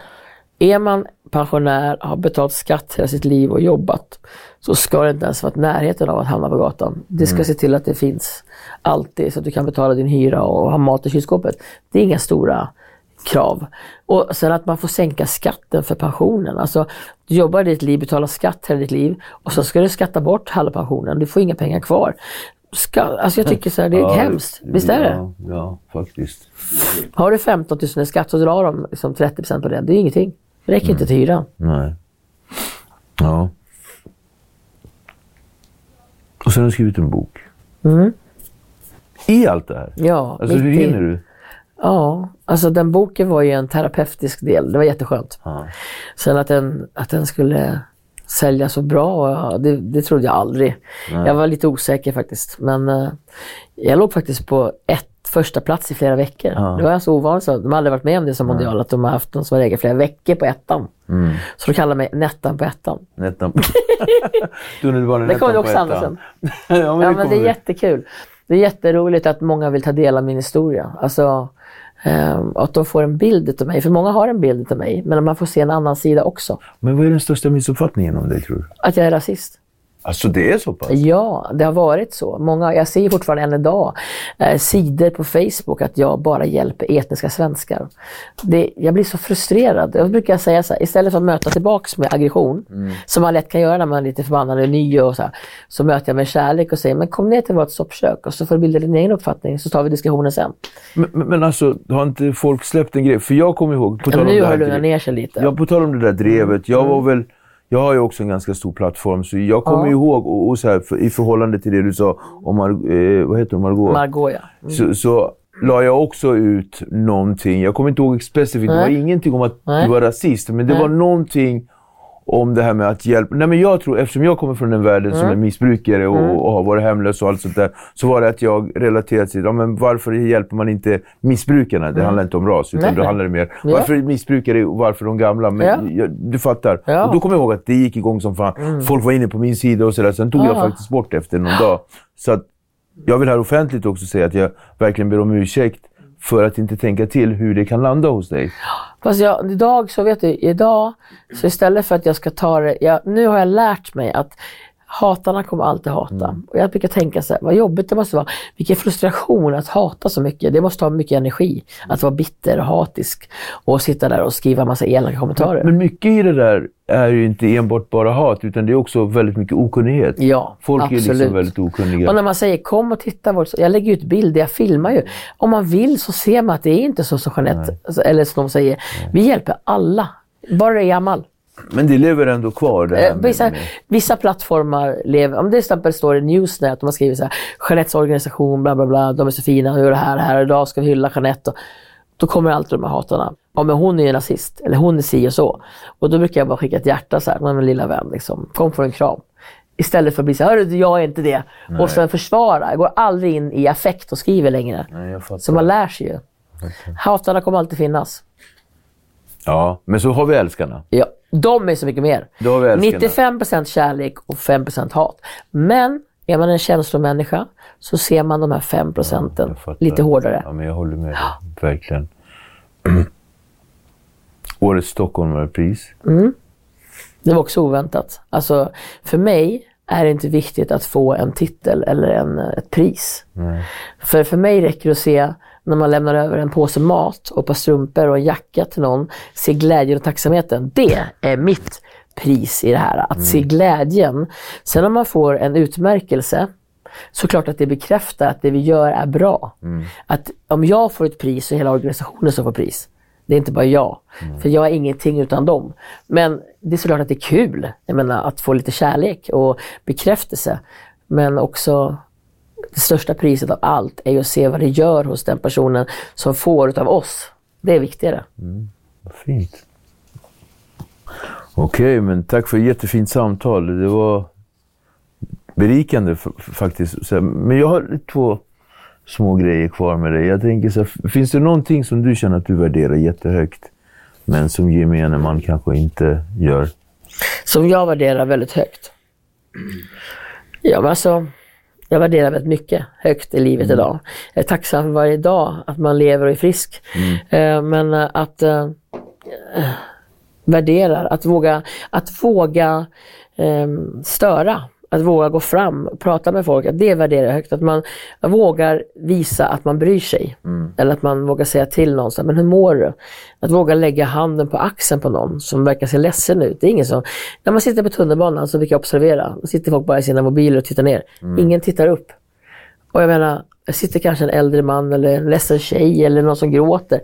är man pensionär, har betalat skatt hela sitt liv och jobbat, så ska det inte ens vara närheten av att hamna på gatan. Det ska se till att det finns alltid så att du kan betala din hyra och ha mat i kylskåpet. Det är inga stora krav. Och sen att man får sänka skatten för pensionen. Alltså, du jobbar ditt liv, betalar skatt hela ditt liv och så ska du skatta bort halva pensionen. Du får inga pengar kvar. Ska, alltså jag tycker så här, det är Ja, hemskt. Visst är det? Ja, ja, faktiskt. Har du 15 000 i skatt så drar de liksom 30% på det. Det är ingenting. Det räcker inte till hyran. Nej. Ja. Och sen har du skrivit en bok. I allt det här? Mm. Ja, Alltså hur hinner du? Ja, alltså den boken var ju en terapeutisk del. Det var jätteskönt. Ja. Sen att den, att den skulle sälja så bra, ja, det, det trodde jag aldrig. Jag var lite osäker faktiskt. Men eh, jag låg faktiskt på ett första plats i flera veckor. Det var så ovanligt. Så de har aldrig varit med om det som Mondial, att de har haft någon som har legat flera veckor på ettan. Mm. Så de kallar mig Nettan på ettan. Nettan. Tunnelbanan Det kommer du på också ettan. Andersen. ja, men Ja, det men det är jättekul. Det är jätteroligt att många vill ta del av min historia. Alltså, ehm, att de får en bild av mig. För många har en bild av mig, men man får se en annan sida också. Men vad är den största missuppfattningen om dig tror du? Att jag är rasist. Alltså det är så pass? Ja, det har varit så. Många, jag ser fortfarande än idag eh, sidor på Facebook att jag bara hjälper etniska svenskar. Det, jag blir så frustrerad. Jag brukar säga så här, istället för att möta tillbaks med aggression, som man lätt kan göra när man är lite förbannad och ny och så här, så möter jag med kärlek och säger, men kom ner till vårt soppkök och så får du bilda din egen uppfattning så tar vi diskussionen sen. Men, men, alltså, har inte folk släppt en grej? För jag kommer ihåg, på Ja, tal om nu det har här det lugnat ner sig lite. Ja, på tal om det där drevet. Jag var väl... Jag har ju också en ganska stor plattform, så jag kommer Ja. ihåg, och, och så här, för, i förhållande till det du sa om Mar- eh, vad heter hon, Margot? Margot ja. så, så la jag också ut någonting. Jag kommer inte ihåg specifikt. Det var Nej. ingenting om att Nej. du var rasist, men det Nej. var någonting om det här med att hjälpa. Nej, men jag tror, eftersom jag kommer från en värld som Mm. är missbrukare och, och har varit hemlös och allt sånt där, så var det att jag relaterade till, ja, men varför hjälper man inte missbrukarna? Det handlar inte om ras, utan Mm. Nej. det handlar mer Ja. varför missbrukare och varför de gamla. Men Ja. jag, du fattar. Ja. Mm. Och då kommer jag ihåg att det gick igång som fan. Folk var inne på min sida och sådär. Sen tog jag Ja. faktiskt bort efter någon dag. Så att jag vill här offentligt också säga att jag verkligen ber om ursäkt för att inte tänka till hur det kan landa hos dig. Fast jag, idag så vet du, idag så istället för att jag ska ta det, jag, nu har jag lärt mig att hatarna kommer alltid hata. Och jag brukar tänka så här, vad jobbigt det måste vara. Vilken frustration att hata så mycket. Det måste ha mycket energi. Att vara bitter och hatisk och sitta där och skriva massa elaka kommentarer. Men mycket i det där är ju inte enbart bara hat, utan det är också väldigt mycket okunnighet. Ja, Folk är absolut. liksom väldigt okunniga. Och när man säger kom och titta, vårt, jag lägger ut bilder, jag filmar ju. Om man vill så ser man att det är inte så som Jeanette, alltså, eller som de säger, vi hjälper alla. Bara det är gammal. Men det lever ändå kvar. Det Eh, Vissa, med, vissa plattformar lever, om det till exempel står i Newsnet, de har skrivit så här, Jeanettes organisation, bla bla bla, de är så fina, de gör det här, här, idag ska vi hylla Jeanette. Och, då kommer alltid de här hatarna. Ja men hon är ju nazist, eller hon är si och så. Och då brukar jag bara skicka ett hjärta så här, med min lilla vän liksom. Kom för en kram. Istället för att bli så här, "Hörru, du, jag är inte det. Och sen försvara. Jag går aldrig in i affekt och skriver längre. Nej. Så man lär sig ju. Hatarna kommer alltid finnas. Ja, men så har vi älskarna. Ja, de är så mycket mer. Då har vi älskarna. 95% kärlek och 5% hat. Men är man en känslomänniska så ser man de här 5 procenten fattar. lite hårdare. Ja, men jag håller med. Verkligen. Årets Stockholmarpris. Det var också oväntat. Alltså, för mig är det inte viktigt att få en titel eller en, ett pris. För för mig räcker det att se när man lämnar över en påse mat och ett par strumpor och en jacka till någon, se glädjen och tacksamheten. Det är mitt pris i det här, att se glädjen. Sen om man får en utmärkelse, så klart att det bekräftar att det vi gör är bra. Att om jag får ett pris så är hela organisationen som får pris. Det är inte bara jag. För jag är ingenting utan dem. Men det är såklart att det är kul jag menar, att få lite kärlek och bekräftelse. Men också det största priset av allt är ju att se vad det gör hos den personen som får utav oss. Det är viktigare. Vad fint. Okej, men tack för ett jättefint samtal. Det var berikande faktiskt. Men jag har två små grejer kvar med dig. Jag tänker så här, finns det någonting som du känner att du värderar jättehögt, men som gemene man kanske inte gör? Som jag värderar väldigt högt. Ja, men alltså, jag värderar väldigt mycket högt i livet idag. Jag är tacksam för varje dag att man lever och är frisk. Eh, men eh, att eh, eh, värdera, att våga, att våga eh, störa. Att våga gå fram och prata med folk, att det värderar jag högt. Att man vågar visa att man bryr sig. Eller att man vågar säga till någon, så men hur mår du? Att våga lägga handen på axeln på någon som verkar se ledsen ut. Det är ingen som, när man sitter på tunnelbanan så brukar jag observera, då sitter folk bara i sina mobiler och tittar ner. Ingen tittar upp. Och jag menar, jag sitter kanske en äldre man eller en ledsen tjej eller någon som gråter.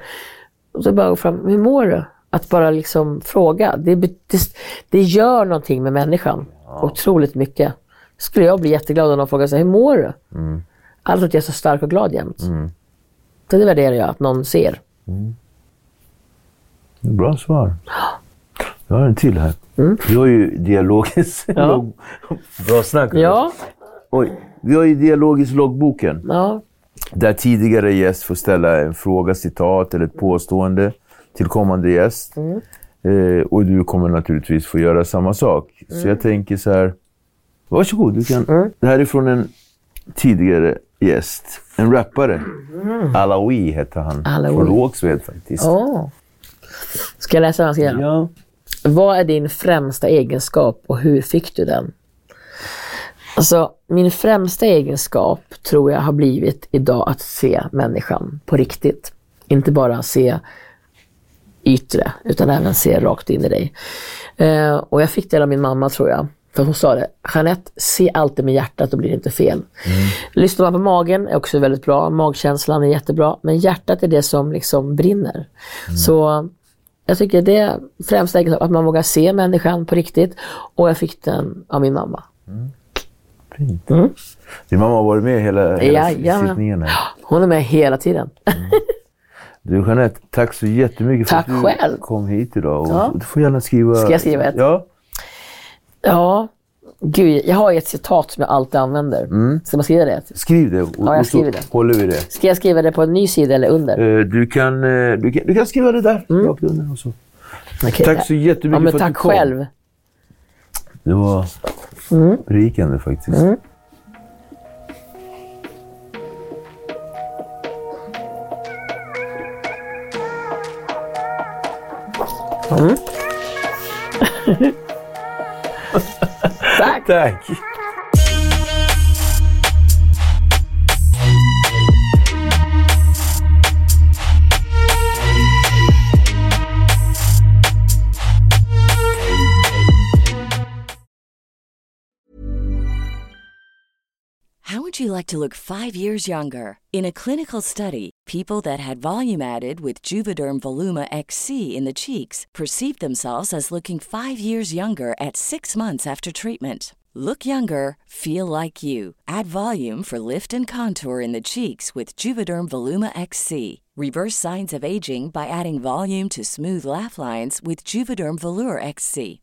Och så bara gå fram, hur mår du? Att bara liksom fråga. Det, det, det gör någonting med människan. Otroligt mycket. Skulle jag bli jätteglad om någon frågar sig, hur mår du? Alltså att jag är så stark och glad jämt. Så det värderar jag, att någon ser. Bra svar. Jag har en till här. Vi har ju dialogiskt... logg- Bra snack. Ja, Oj. Vi har ju dialogiskt loggboken. ja, Där tidigare gäst får ställa en fråga, citat eller ett påstående till kommande gäst. Eh, och du kommer naturligtvis få göra samma sak. Så jag tänker så här. Varsågod, du kan. Det här är från en tidigare gäst. En rappare. Alawi hette han. Alawi. Från Rågsved faktiskt. Åh. Ska jag läsa vad han skriver? Ja. Vad är din främsta egenskap och hur fick du den? Alltså, min främsta egenskap tror jag har blivit idag att se människan på riktigt. Inte bara se yttre, utan även se rakt in i dig. Eh, och jag fick det av min mamma tror jag. För hon sa det, Jeanette, se alltid med hjärtat, då blir det inte fel. Lyssnar man på magen är också väldigt bra, magkänslan är jättebra, men hjärtat är det som liksom brinner. Så jag tycker det är främsta egenskap, att man vågar se människan på riktigt. Och jag fick den av min mamma. Fint. Din mamma har varit med hela, hela Jajamän. sittningen här. Hon är med hela tiden. Du Jeanette, tack så jättemycket för Tack att du själv. kom hit idag. Och Ja. Du får gärna skriva... Ska jag skriva ett? Ja. Ja, gud, jag har ett citat som jag alltid använder. Ska man skriva det? Skriv det och, Ja, jag skriver det. håller vi det. Ska jag skriva det på en ny sida eller under? Eh, Du kan, eh, du, kan, du kan skriva det där, rakt under och så. Okej. Tack så jättemycket ja, men för att tack du kom. själv. Det var berikande faktiskt. Tack. Tack! How would you like to look five years younger? In a clinical study, people that had volume added with Juvederm Voluma XC in the cheeks perceived themselves as looking five years younger at six months after treatment. Look younger, feel like you. Add volume for lift and contour in the cheeks with Juvederm Voluma XC. Reverse signs of aging by adding volume to smooth laugh lines with Juvederm Volure XC.